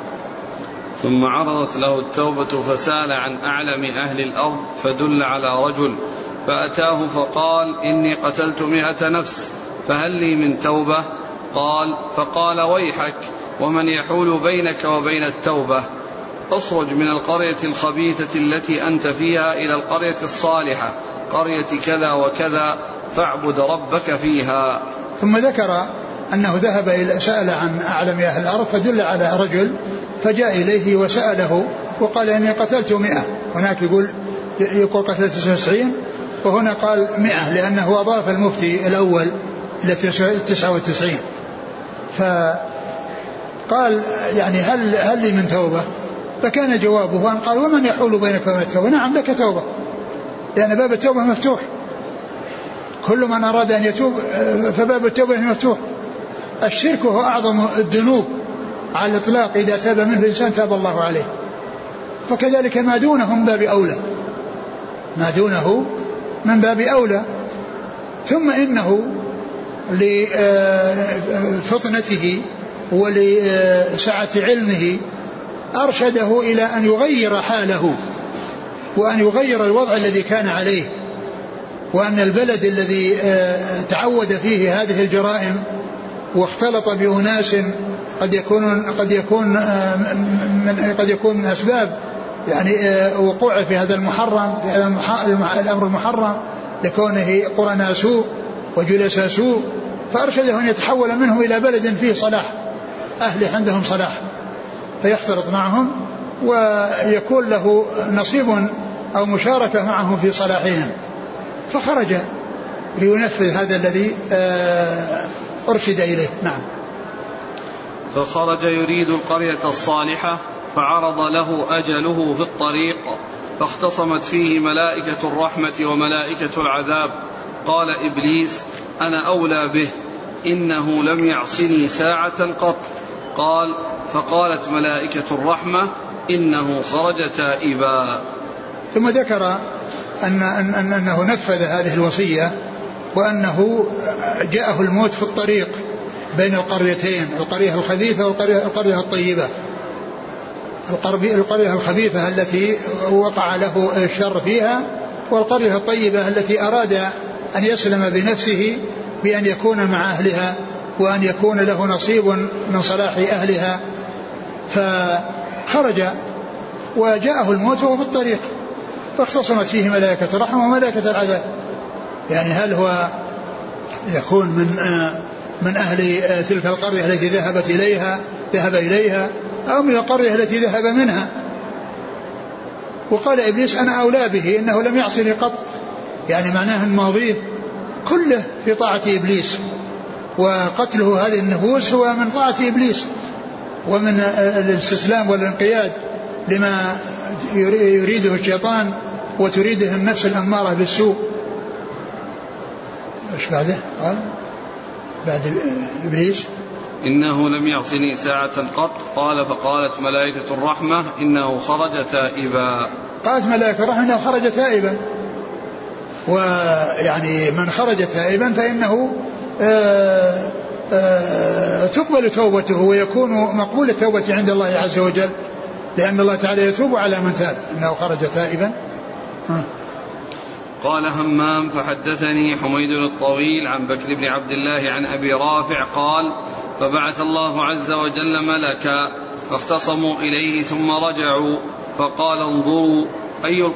ثم عرضت له التوبة فسأل عن أعلم أهل الأرض فدل على رجل فأتاه فقال إني قتلت مئة نفس فهل لي من توبة؟ قال فقال ويحك ومن يحول بينك وبين التوبة. اخرج من القرية الخبيثة التي أنت فيها إلى القرية الصالحة قرية كذا وكذا فاعبد ربك فيها.
ثم ذكر أنه ذهب إلى سأل عن أعلم أهل الأرض فدل على رجل فجاء إليه وسأله وقال إني قتلت مئة. هناك يقول يقول قتلت 99 وهنا قال مئة لأنه أضاف المفتي الأول إلى 99 فقال يعني هل هل لي من توبة؟ فكان جوابه أن قال ومن يحول بينك وبين التوبة؟ نعم لك توبة لأن باب التوبة مفتوح. كل من أراد أن يتوب فباب التوبة مفتوح. الشرك هو أعظم الذنوب على الإطلاق إذا تاب منه الإنسان تاب الله عليه. فكذلك ما دونه من باب أولى. ما دونه من باب أولى ثم إنه لفطنته ولسعة علمه أرشده إلى أن يغير حاله وأن يغير الوضع الذي كان عليه وأن البلد الذي تعود فيه هذه الجرائم واختلط بأناس قد يكون قد يكون من قد يكون من أسباب يعني وقوعه في هذا المحرم في هذا الأمر المحرم لكونه قرناء سوء وجلساء سوء فأرشده أن يتحول منهم إلى بلد فيه صلاح أهله عندهم صلاح فيختلط معهم ويكون له نصيب أو مشاركة معهم في صلاحهم. فخرج لينفذ هذا الذي آه، أرشد إليه. نعم.
فخرج يريد القرية الصالحة فعرض له أجله في الطريق فاختصمت فيه ملائكة الرحمة وملائكة العذاب. قال إبليس أنا أولى به إنه لم يعصني ساعة قط. قال فقالت ملائكة الرحمة إنه خرج تائبا.
ثم ذكر أن, أن, أن أنه نفذ هذه الوصية وأنه جاءه الموت في الطريق بين القريتين القرية الخبيثة والقرية الطيبة. القرية الخبيثة التي وقع له الشر فيها والقرية الطيبة التي أراد أن يسلم بنفسه بأن يكون مع أهلها وأن يكون له نصيب من صلاح أهلها. فخرج وجاءه الموت وهو في الطريق فاختصمت فيه ملائكة الرحمة وملائكة العذاب. يعني هل هو يكون من من أهل تلك القرية التي ذهبت إليها ذهب إليها أو من القرية التي ذهب منها. وقال إبليس أنا أولى به إنه لم يعصني قط. يعني معناه أن ماضيه كله في طاعة إبليس. وقتله هذه النفوس هو من طاعة إبليس ومن الاستسلام والانقياد لما يريده الشيطان وتريده النفس الأمارة بالسوء. إيش بعده؟ قال بعد إبليس.
إنه لم يعصني ساعة قط. قال فقالت ملائكة الرحمة إنه خرج تائبا.
قالت ملائكة الرحمة إنه خرج تائبا. ويعني من خرج تائبا فإنه آآ آآ تقبل توبته ويكون مقبول التوبة عند الله عز وجل لأن الله تعالى يتوب على من تاب أنه خرج تائبا.
قال همام فحدثني حميد الطويل عن بكر بن عبد الله عن أبي رافع قال فبعث الله عز وجل ملكا فاختصموا إليه ثم رجعوا فقال انظروا أي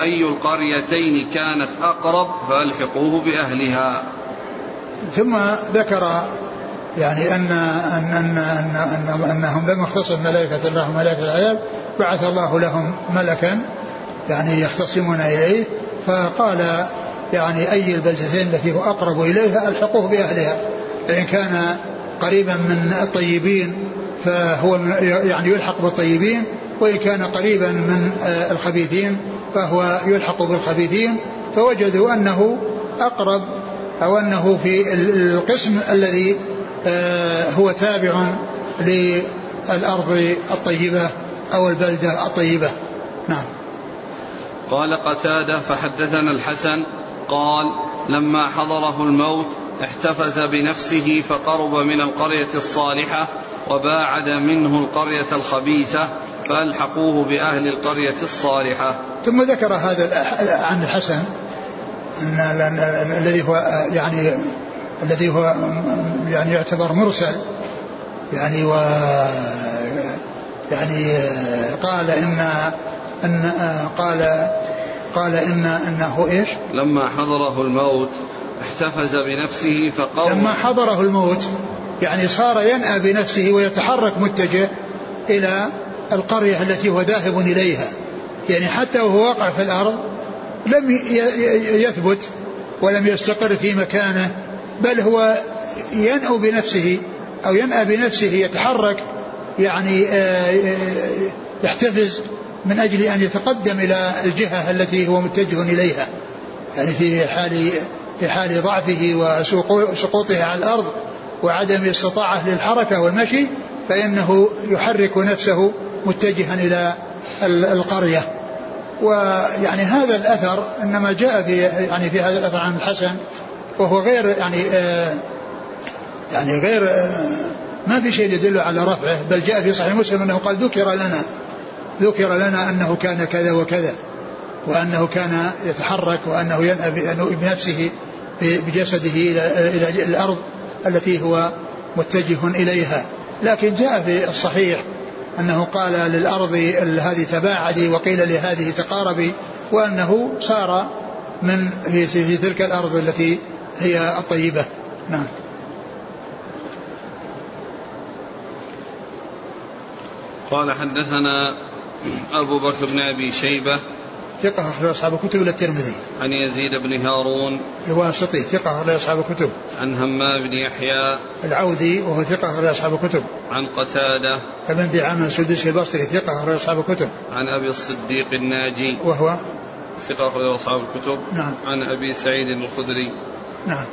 أي القريتين كانت أقرب فألحقوه بأهلها.
ثم ذكر يعني ان ان ان, أن, أن أنهم لما اختصم ملائكة الله وملائكة العذاب بعث الله لهم ملكا يعني يختصمون إليه فقال يعني أي البلدتين التي هو أقرب إليها ألحقوه بأهلها. فإن كان قريبا من الطيبين فهو يعني يلحق بالطيبين وإن كان قريبا من آه، الخبيثين فهو يلحق بالخبيثين. فوجدوا أنه أقرب أو أنه في القسم الذي آه، هو تابع للأرض الطيبة أو البلدة الطيبة. نعم.
قال قتادة فحدثنا الحسن قال لما حضره الموت احتفز بنفسه فقرب من القرية الصالحة وباعد منه القرية الخبيثة فألحقوه بأهل القرية الصالحة.
ثم ذكر هذا عن الحسن أن الذي هو يعني الذي هو يعني يعتبر مرسل. يعني و يعني قال إن أن قال قال إن إنه إيش؟
لما حضره الموت احتفز بنفسه فقال
لما حضره الموت يعني صار ينأى بنفسه ويتحرك متجه إلى القرية التي هو ذاهب إليها يعني حتى وهو واقع في الأرض لم يثبت ولم يستقر في مكانه بل هو ينأو بنفسه أو ينأى بنفسه يتحرك يعني آه، آه، يحتفز من أجل أن يتقدم إلى الجهة التي هو متجه إليها يعني في حال في حال ضعفه وسقوطه على الأرض وعدم استطاعة للحركة والمشي فإنه يحرك نفسه متجها إلى القرية. ويعني هذا الأثر إنما جاء في يعني في هذا الأثر عن الحسن وهو غير يعني آه يعني غير آه ما في شيء يدل على رفعه بل جاء في صحيح مسلم أنه قال ذكر لنا ذكر لنا أنه كان كذا وكذا وأنه كان يتحرك وأنه ينأى بنفسه بجسده إلى الأرض التي هو متجه إليها. لكن جاء في الصحيح أنه قال للأرض هذه تباعدي وقيل لهذه تقاربي وأنه سار من في, تلك الأرض التي هي الطيبة. نعم.
قال حدثنا أبو بكر بن أبي شيبة
ثقة أخرج أصحاب الكتب إلى الترمذي.
عن يزيد بن هارون
الواسطي ثقة أخرج أصحاب الكتب.
عن همام بن يحيى
العودي وهو ثقة أخرج أصحاب الكتب.
عن قتادة
ابن دعامة السدوسي البصري ثقة أخرج أصحاب الكتب.
عن أبي الصديق الناجي
وهو
ثقة أخرج أصحاب الكتب.
نعم.
عن أبي سعيد الخدري.
نعم.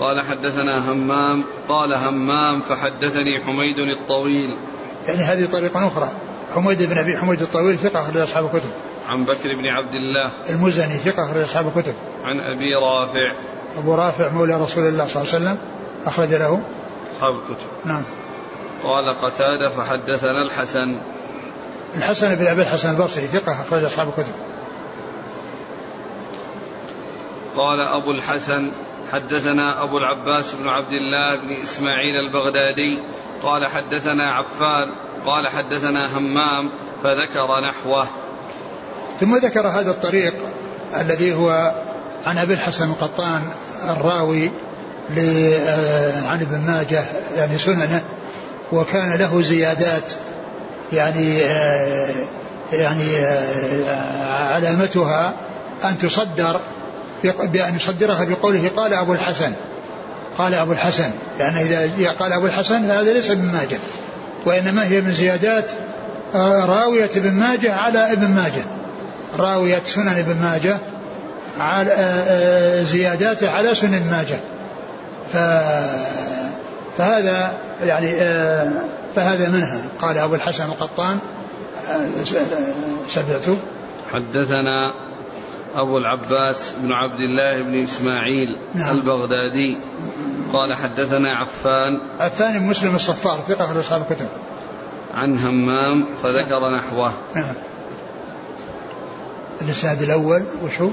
قال حدثنا همام قال همام فحدثني حميد الطويل
يعني هذه طريقة أخرى حميد بن أبي حميد الطويل ثقة أخرج أصحاب الكتب.
عن بكر بن عبد الله.
المزني ثقة أخرج أصحاب الكتب.
عن أبي رافع.
أبو رافع مولى رسول الله صلى الله عليه وسلم أخرج له.
أصحاب الكتب.
نعم.
قال قتادة فحدثنا الحسن.
الحسن بن أبي الحسن البصري ثقة أخرج أصحاب الكتب.
قال أبو الحسن حدثنا أبو العباس بن عبد الله بن إسماعيل البغدادي. قال حدثنا عفان قال حدثنا همام فذكر نحوه.
ثم ذكر هذا الطريق الذي هو عن أبي الحسن القطان الراوي آه، عن ابن ماجه يعني سننه وكان له زيادات يعني آه، يعني آه، علامتها أن تصدر بأن يصدرها بقوله قال أبو الحسن قال أبو الحسن لأن إذا قال أبو الحسن فهذا ليس ابن ماجه. وإنما هي من زيادات راوية ابن ماجه على ابن ماجه. راوية سنن ابن ماجه على زياداته على سنن ماجه. ف فهذا يعني فهذا منها. قال أبو الحسن القطان سمعت
حدثنا أبو العباس بن عبد الله بن إسماعيل نعم. البغدادي. قال حدثنا عفان.
الثاني مسلم الصفار ثقة في أصحاب الكتب.
عن همام فذكر نعم. نحوه.
نعم. الإسناد الأول وشو؟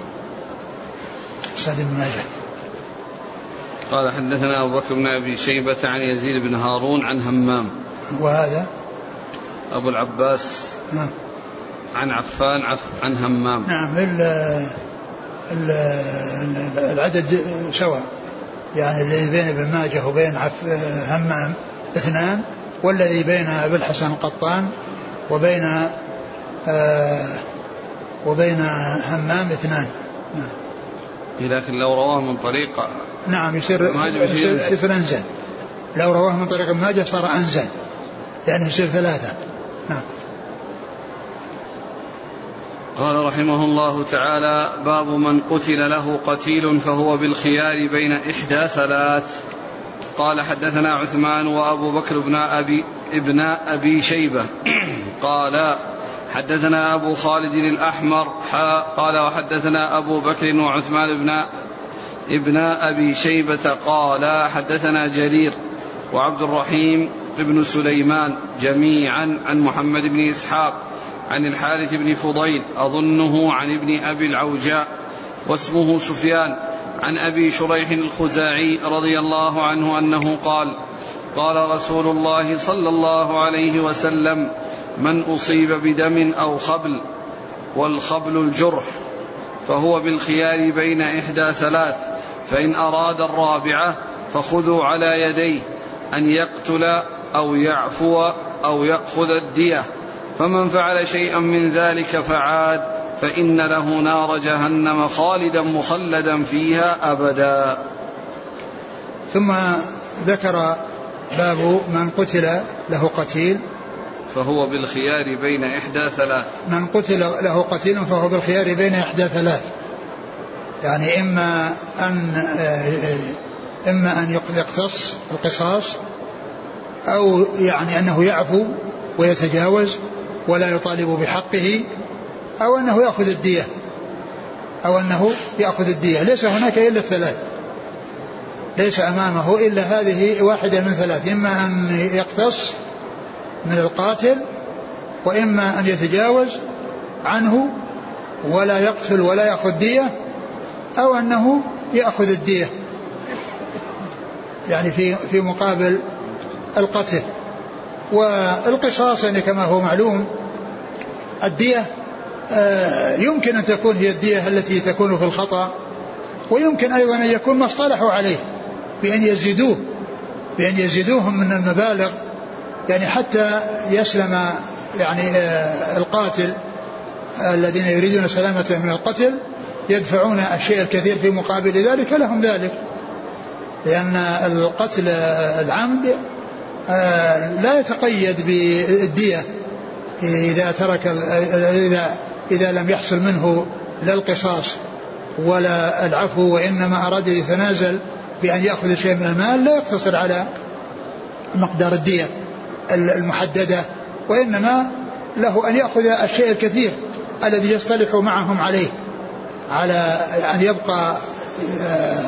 إسناد ابن ماجه.
قال حدثنا أبو بكر بن أبي شيبة عن يزيد بن هارون عن همام.
وهذا؟
أبو العباس.
نعم.
عن عفان عف عن همام.
نعم ال ال العدد سواء. يعني الذي بين ابن ماجه وبين عف همام اثنان والذي بين ابي الحسن القطان وبين آه وبين همام اثنان. نعم
لكن لو رواه من طريق
نعم يصير يصير, يصير أنزل. لو رواه من طريق ماجه صار أنزل لأنه يصير ثلاثة. نعم.
قال رحمه الله تعالى باب من قتل له قتيل فهو بالخيار بين إحدى ثلاث. قال حدثنا عثمان وأبو بكر بن أبي ابن أبي شيبة. قال حدثنا أبو خالد الأحمر قال وحدثنا أبو بكر وعثمان بن ابن أبي شيبة. قال حدثنا جرير وعبد الرحيم بن سليمان جميعا عن محمد بن إسحاق. عن الحارث بن فضيل أظنه عن ابن أبي العوجاء واسمه سفيان عن أبي شريح الخزاعي رضي الله عنه أنه قال قال رسول الله صلى الله عليه وسلم من أصيب بدم أو خبل والخبل الجرح فهو بالخيار بين إحدى ثلاث فإن أراد الرابعة فخذوا على يديه أن يقتل أو يعفو أو يأخذ الدية. فمن فعل شيئا من ذلك فعاد فإن له نار جهنم خالدا مخلدا فيها أبدا.
ثم ذكر باب من قتل له قتيل.
فهو بالخيار بين إحدى ثلاث.
من قتل له قتيل فهو بالخيار بين إحدى ثلاث. يعني إما أن إما أن يقتص القصاص أو يعني أنه يعفو ويتجاوز ولا يطالب بحقه أو أنه يأخذ الدية. أو أنه يأخذ الدية. ليس هناك إلا الثلاث. ليس أمامه إلا هذه واحدة من ثلاث. إما أن يقتص من القاتل وإما أن يتجاوز عنه ولا يقتل ولا يأخذ دية أو أنه يأخذ الدية. يعني في في مقابل القتل. والقصاص يعني كما هو معلوم الدية آه، يمكن أن تكون هي الدية التي تكون في الخطأ ويمكن أيضا أن يكون ما اصطلحوا عليه بأن يزيدوه بأن يزيدوهم من المبالغ يعني حتى يسلم يعني آه، القاتل الذين يريدون سلامته من القتل يدفعون الشيء الكثير في مقابل ذلك لهم ذلك لأن القتل العمد آه، لا يتقيد بالدية إذا ترك إذا إذا لم يحصل منه لا القصاص ولا العفو وإنما أراد يتنازل بأن يأخذ شيء من المال لا يقتصر على مقدار الدية المحددة وإنما له أن يأخذ الشيء الكثير الذي يصطلح معهم عليه على أن يبقى آه،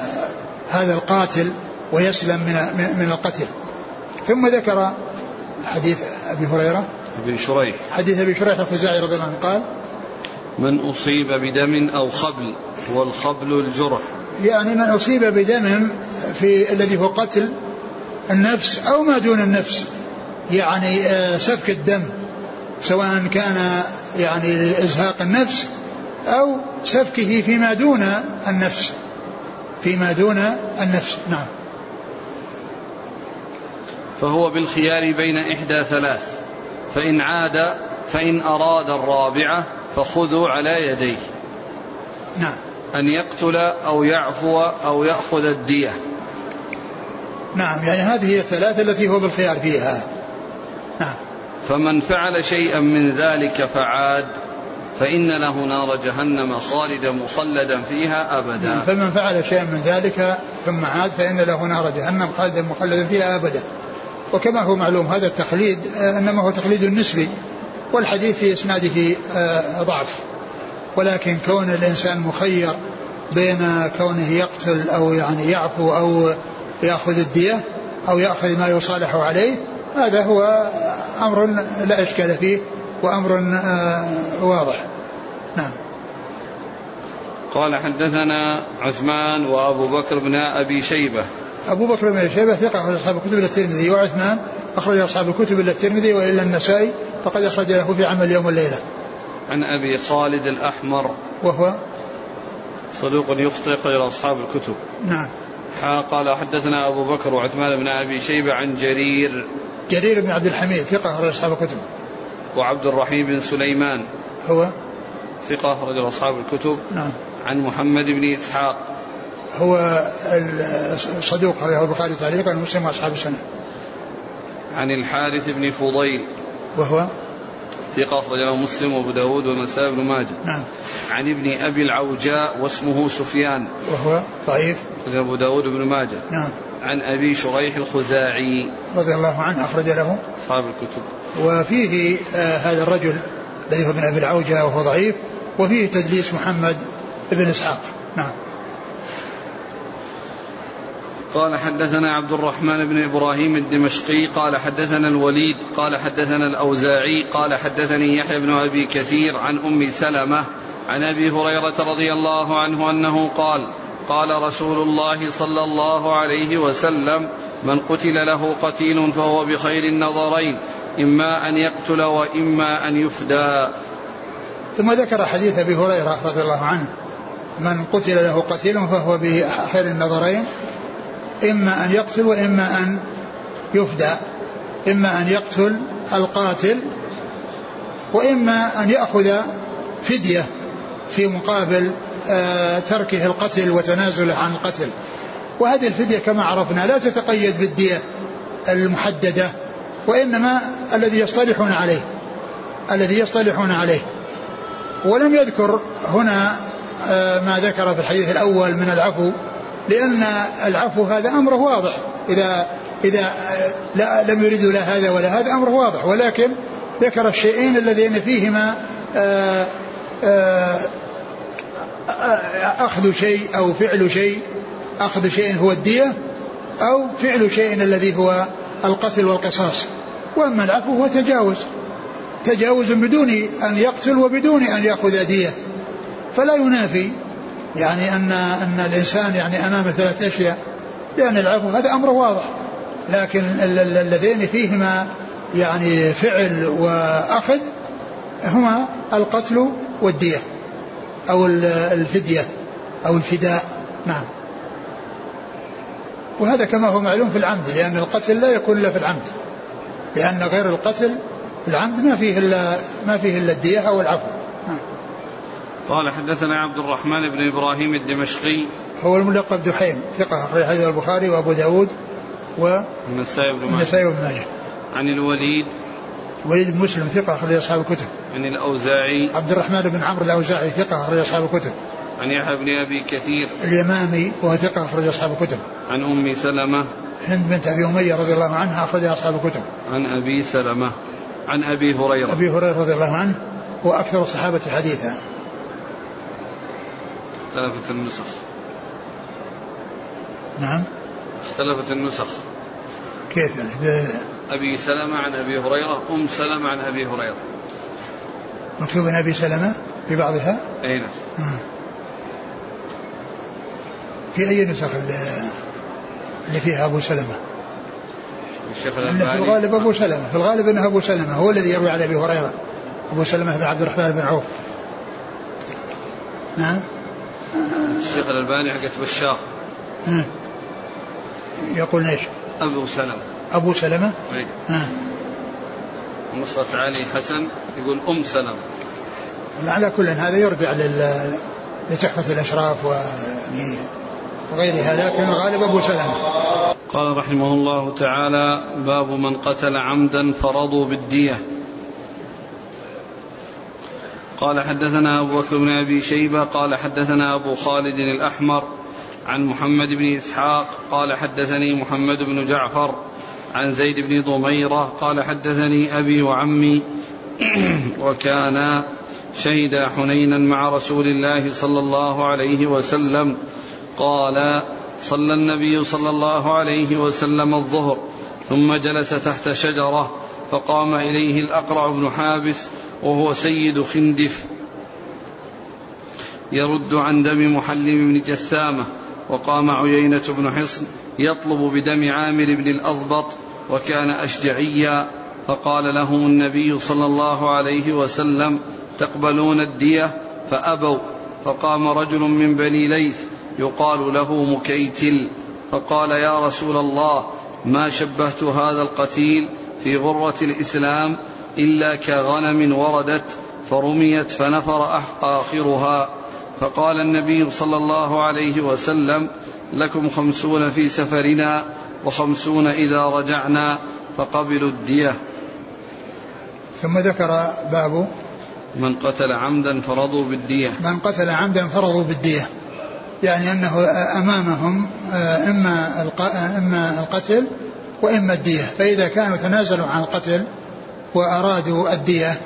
هذا القاتل ويسلم من من القتل. ثم ذكر حديث أبي هريرة.
ابن شريح.
حديث أبي شريح الخزاعي رضي الله عنه قال
من أصيب بدم أو خبل والخبل الجرح.
يعني من أصيب بدم في الذي هو قتل النفس أو ما دون النفس يعني آه، سفك الدم سواء كان يعني لازهاق النفس أو سفكه فيما دون النفس فيما دون النفس. نعم.
فهو بالخيار بين إحدى ثلاث. فإن عاد فإن أراد الرابعة فخذوا على يديه.
نعم.
أن يقتل أو يعفو أو يأخذ الدية.
نعم يعني هذه هي الثلاثة التي هو بالخيار فيها. نعم.
فمن فعل شيئا من ذلك فعاد فإن له نار جهنم خالدا مخلدا فيها أبدا. نعم
فمن فعل شيئا من ذلك ثم عاد فإن له نار جهنم خالدا مخلدا فيها أبدا. وكما هو معلوم هذا التقليد آه، إنما هو تقليد نسبي والحديث في إسناده آه، ضعف. ولكن كون الإنسان مخير بين كونه يقتل أو يعني يعفو أو يأخذ الدية أو يأخذ ما يصالح عليه هذا هو أمر لا إشكال فيه وأمر آه، واضح. نعم.
قال حدثنا عثمان وأبو بكر بن أبي شيبة.
أبو بكر بن شيبة ثقة أخرج أصحاب الكتب إلى الترمذي وعثمان أخرج أصحاب الكتب إلى الترمذي وإلى النسائي فقد أخرج له في عمل يوم والليلة.
عن أبي خالد الأحمر
وهو
صدوق يخطئ أخرج أصحاب الكتب.
نعم.
قال حدثنا أبو بكر وعثمان بن أبي شيبة عن جرير
جرير بن عبد الحميد ثقة أخرج أصحاب الكتب.
وعبد الرحيم بن سليمان
هو
ثقة أخرج أصحاب الكتب.
نعم.
عن محمد بن إسحاق
هو الصدوق عليه البخاري تعليقا ومسلم وأصحاب السنة.
عن الحارث بن فضيل.
وهو؟
ثقة أخرجه مسلم وأبو داود والنسائي بن ماجه.
نعم.
عن ابن أبي العوجاء واسمه سفيان.
وهو؟ ضعيف.
أخرجه أبو داود بن ماجه.
نعم.
عن أبي شريح الخزاعي.
رضي الله عنه أخرج له.
أصحاب الكتب.
وفيه آه هذا الرجل الذي هو ابن أبي العوجة وهو ضعيف وفيه تدليس محمد بن إسحاق. نعم.
قال حدثنا عبد الرحمن بن إبراهيم الدمشقي قال حدثنا الوليد قال حدثنا الأوزاعي قال حدثني يحيى بن أبي كثير عن أم سلمة عن أبي هريرة رضي الله عنه أنه قال قال رسول الله صلى الله عليه وسلم من قتل له قتيل فهو بخير النظرين إما أن يقتل وإما أن يفدى.
ثم ذكر حديث أبي هريرة رضي الله عنه من قتل له قتيل فهو بخير النظرين إما أن يقتل وإما أن يفدى. إما أن يقتل القاتل وإما أن يأخذ فدية في مقابل آه، تركه القتل وتنازله عن القتل. وهذه الفدية كما عرفنا لا تتقيد بالدية المحددة وإنما الذي يصطلحون عليه الذي يصطلحون عليه. ولم يذكر هنا آه، ما ذكر في الحديث الأول من العفو لأن العفو هذا أمره واضح. إذا إذا لا لم يريدوا لا هذا ولا هذا أمره واضح. ولكن ذكر الشيئين اللذين فيهما آه، آه، أخذ شيء أو فعل شيء. أخذ شيء هو الدية أو فعل شيء الذي هو القتل والقصاص. وأما العفو هو تجاوز. تجاوز بدون أن يقتل وبدون أن يأخذ دية فلا ينافي. يعني أن أن الإنسان يعني أمام ثلاث أشياء. لأن العفو هذا أمر واضح. لكن اللذين فيهما يعني فعل وأخذ هما القتل والدية أو الفدية أو الفداء. نعم. وهذا كما هو معلوم في العمد لأن القتل لا يكون إلا في العمد. لأن غير القتل العمد ما فيه إلا ما فيه إلا الدية أو العفو.
قال حدثنا عبد الرحمن بن إبراهيم الدمشقي.
هو الملقب دحيم ثقة أخرج حديث البخاري وأبو داود و
النسائي بن ماجه.
بن ماجه.
عن الوليد.
وليد بن مسلم ثقة أخرج أصحاب الكتب.
عن الأوزاعي.
عبد الرحمن بن عمرو الأوزاعي ثقة أخرج أصحاب الكتب.
عن يحيى بن أبي كثير.
اليمامي وهو ثقة أخرج أصحاب الكتب.
عن أم سلمة.
هند بنت أبي أمية رضي الله عنها أخرج أصحاب الكتب.
عن أبي سلمة. عن أبي هريرة.
أبي هريرة رضي الله عنه هو أكثر الصحابة حديثا.
اختلفت النسخ.
نعم.
اختلفت النسخ.
كيف يعني؟
أبي سلمة عن أبي هريرة أم سلمة عن أبي هريرة.
مكتوب أبي سلمة في بعضها؟
أي نعم.
في أي نسخ اللي فيها أبو سلمة؟
الشيخ
الألباني في الغالب أبو سلمة. في الغالب أنه أبو سلمة هو الذي يروي عن أبي هريرة. أبو سلمة بن عبد الرحمن بن عوف. نعم.
الشيخ الألباني حقت بشار.
يقول إيش؟
أبو سلمة.
أبو سلمة؟
أي. نصرة علي حسن يقول أم سلمة.
على كل هذا يرجع لل لتحفة الأشراف ويعني وغيرها لكن الغالب أبو سلمة.
قال رحمه الله تعالى باب من قتل عمدا فرضوا بالدية. قال حدثنا أبو بكر بن أبي شيبة قال حدثنا أبو خالد الأحمر عن محمد بن إسحاق قال حدثني محمد بن جعفر عن زيد بن ضميرة قال حدثني أبي وعمي *clears throat* وكانا شهدا حنينا مع رسول الله صلى الله عليه وسلم قال صلى النبي صلى الله عليه وسلم الظهر ثم جلس تحت شجرة فقام إليه الأقرع بن حابس وهو سيد خندف. يرد عن دم محلم بن جثامة وقام عيينة بن حصن يطلب بدم عامر بن الأضبط وكان أشجعيا. فقال لهم النبي صلى الله عليه وسلم تقبلون الدية؟ فأبوا. فقام رجل من بني ليث يقال له مكيتل. فقال يا رسول الله ما شبهت هذا القتيل في غرة الإسلام إلا كغنم وردت فرميت فنفر آخرها. فقال النبي صلى الله عليه وسلم لكم خمسون في سفرنا وخمسون إذا رجعنا فقبلوا الدية.
ثم ذكر باب
من قتل عمدا فرضوا بالدية.
من قتل عمدا فرضوا بالدية. يعني أنه أمامهم آه، إما إما القتل وإما الدية. فإذا كانوا تنازلوا عن القتل وأرادوا الدية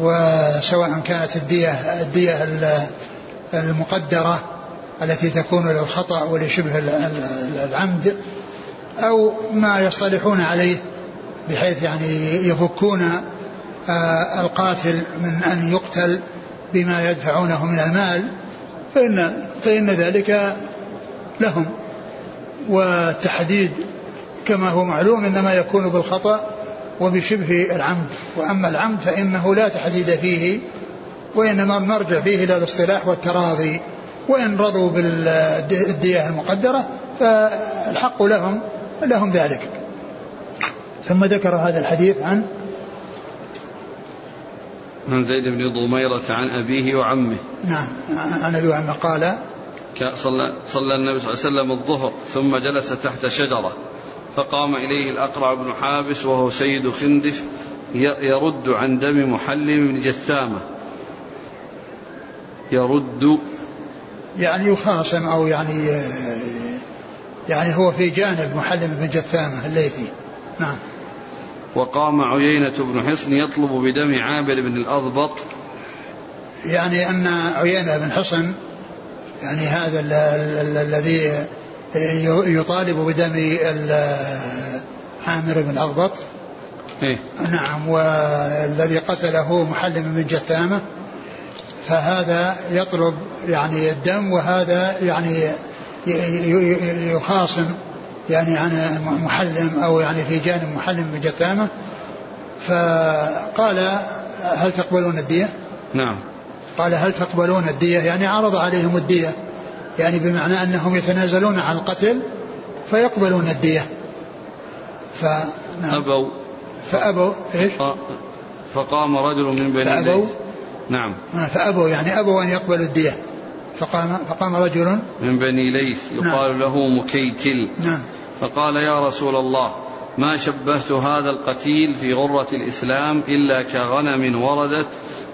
وسواء كانت الدية الدية المقدرة التي تكون للخطأ ولشبه العمد أو ما يصطلحون عليه بحيث يعني يفكون آه، القاتل من أن يقتل بما يدفعونه من المال فإن فإن ذلك لهم. والتحديد كما هو معلوم إنما يكون بالخطأ وبشبه العمد. وأما العمد فإنه لا تحديد فيه وإنما المرجع فيه إلى الاصطلاح والتراضي. وإن رضوا بالدية المقدرة فالحق لهم لهم ذلك. ثم ذكر هذا الحديث عن
عن زيد بن ضميرة عن أبيه وعمه.
نعم عن أبيه وعمه قال
صلى, صلى النبي صلى الله عليه وسلم الظهر ثم جلس تحت شجرة. فقام إليه الأقرع بن حابس وهو سيد خندف يرد عن دم محلم بن جثامة. يرد.
يعني يخاصم أو يعني يعني هو في جانب محلم بن جثامة الليثي. نعم.
وقام عيينة بن حصن يطلب بدم عابر بن الأضبط.
يعني أن عيينة بن حصن يعني هذا الذي يطالب بدم عامر بن الأضبط
إيه؟
نعم والذي قتله محلم بن جثامة فهذا يطلب يعني الدم وهذا يعني يخاصم يعني عن محلم أو يعني في جانب محلم بن جثامة فقال هل تقبلون الدية؟
نعم
قال هل تقبلون الدية؟ يعني عرض عليهم الدية يعني بمعنى أنهم يتنازلون عن القتل فيقبلون الدية.
فنعم أبوا.
فأبوا. إيش؟
فقام رجل من بني
فأبوا.
نعم.
فأبوا. يعني أبوا أن يقبلوا الدية. فقام فقام رجل
من بني ليث. يقال نعم له مكيتل.
نعم.
فقال يا رسول الله ما شبهت هذا القتيل في غرة الإسلام إلا كغنم وردت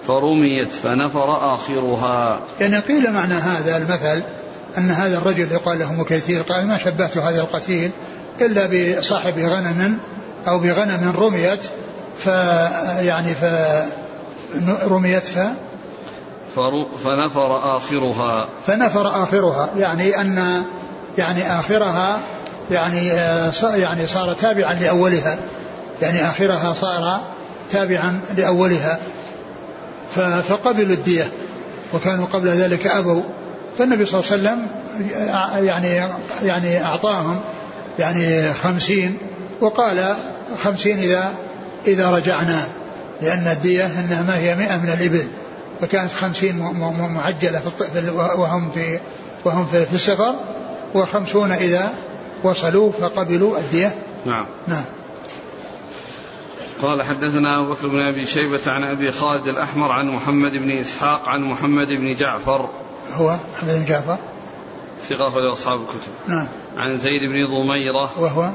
فرميت فنفر آخرها.
يعني قيل معنى هذا المثل أن هذا الرجل يقال له مكيتيل قال ما شبهت هذا القتيل إلا بصاحب غنم أو بغنم رميت ف يعني ف رميت ف
فنفر آخرها.
فنفر آخرها يعني أن يعني آخرها يعني يعني صار تابعا لأولها يعني آخرها صار تابعا لأولها. فقبلوا الدية وكانوا قبل ذلك أبوا. فالنبي صلى الله عليه وسلم يعني يعني أعطاهم يعني خمسين وقال خمسين إذا إذا رجعنا لأن الدية إنها ما هي مئة من الإبل فكانت خمسين معجلة في وهم في وهم في السفر وخمسون إذا وصلوا فقبلوا الدية.
نعم.
نعم.
قال حدثنا أبو بكر بن أبي شيبة عن أبي خالد الأحمر عن محمد بن إسحاق عن محمد بن جعفر
هو محمد بن جعفر.
ثقة أخرج أصحاب الكتب.
نعم.
عن زيد بن ضميرة
وهو؟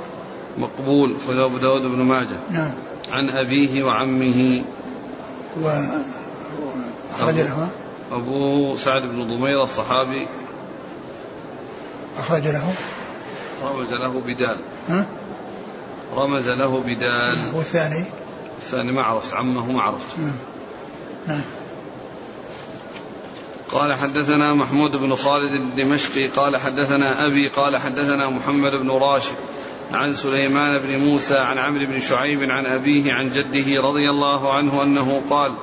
مقبول أخرج أبو داود بن ماجه.
نعم.
عن أبيه وعمه.
و أخرج له؟
أبو سعد بن ضميرة الصحابي.
أخرج له؟
رمز له بدال.
ها؟
رمز له بدال.
والثاني؟
الثاني ما عرفت عمه ما عرفت.
نعم.
قال حدثنا محمود بن خالد الدمشقي قال حدثنا أبي قال حدثنا محمد بن راشد عن سليمان بن موسى عن عمرو بن شعيب عن أبيه عن جده رضي الله عنه أنه قال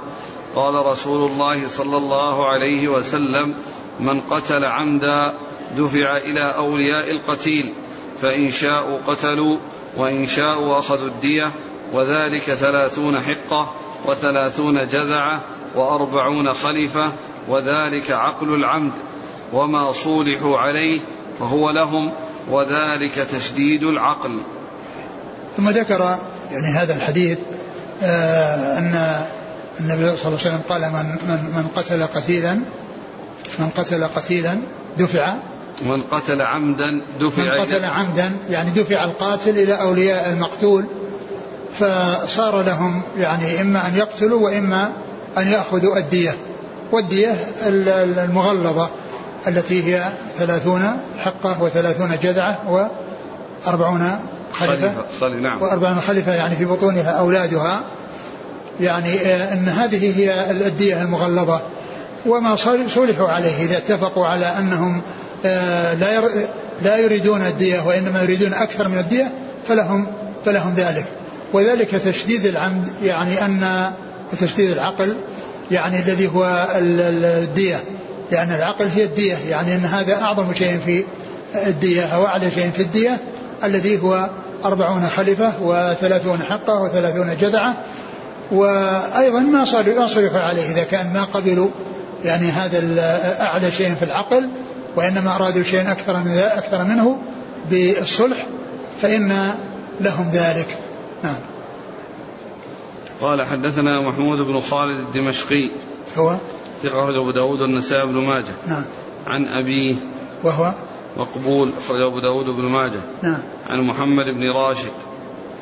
قال رسول الله صلى الله عليه وسلم من قتل عمدا دفع إلى أولياء القتيل فإن شاءوا قتلوا وإن شاءوا أخذوا الدية وذلك ثلاثون حقة وثلاثون جذعة وأربعون خلفة وذلك عقل العمد وما صولحوا عليه فهو لهم وذلك تشديد العقل.
ثم ذكر يعني هذا الحديث آه أن النبي صلى الله عليه وسلم قال من من من قتل قتيلا من قتل قتيلا دفع.
من قتل عمدا دفع
من قتل عمدا يعني دفع القاتل إلى أولياء المقتول. فصار لهم يعني إما أن يقتلوا وإما أن يأخذوا الدية والدية المغلظة التي هي ثلاثون حقة وثلاثون جذعة وأربعون خلفة
خليفة. نعم.
وأربعون خلفة يعني في بطونها أولادها. يعني آه، أن هذه هي الدية المغلظة. وما صلحوا عليه إذا اتفقوا على أنهم آه، لا لا يريدون الدية وإنما يريدون أكثر من الدية فلهم فلهم ذلك. وذلك تشديد العمد يعني أن تشديد العقل يعني الذي هو الدية. لأن العقل هي الدية يعني أن هذا أعظم شيء في الدية أو أعلى شيء في الدية الذي هو أربعون خلفة وثلاثون حقة وثلاثون جذعة وأيضا ما صلحوا عليه إذا كان ما قبلوا يعني هذا أعلى شيء في العقل وإنما أرادوا شيئا أكثر من أكثر منه بالصلح فإن لهم ذلك. نعم.
قال حدثنا محمود بن خالد الدمشقي.
هو؟
ثقة أبو داود والنسائي بن ماجه.
نعم.
عن أبيه
وهو؟
مقبول أخرج أبو داود بن ماجه.
نعم.
عن محمد بن راشد.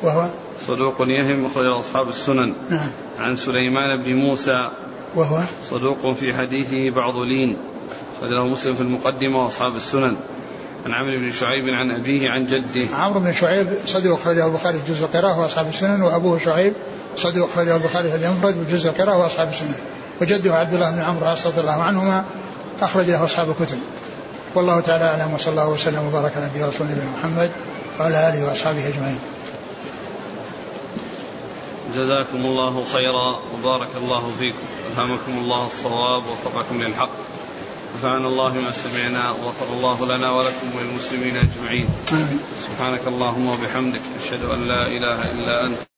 وهو؟
صدوق يهم أخرج أصحاب السنن.
نعم.
عن سليمان بن موسى.
وهو؟
صدوق في حديثه بعض لين. أخرجه مسلم في المقدمة وأصحاب السنن. عن عمرو بن شعيب عن أبيه عن جده.
عمرو بن شعيب صدوق أخرجه البخاري في جزء القراءة وأصحاب السنن وأبوه شعيب صدوق أخرجه البخاري في المفرد وجزء القراءة وأصحاب السنن. وجده عبد الله بن عمرو رضي الله عنهما أخرج له أصحاب الكتب. والله تعالى أعلم وصلى الله وسلم وبارك على نبينا رسول الله محمد وعلى آله وأصحابه أجمعين.
جزاكم الله خيرا وبارك الله فيكم. ألهمكم الله الصواب ووفقكم للحق. نفعنا الله ما سمعنا وغفر الله لنا ولكم وللمسلمين أجمعين. سبحانك اللهم وبحمدك أشهد أن لا إله إلا أنت.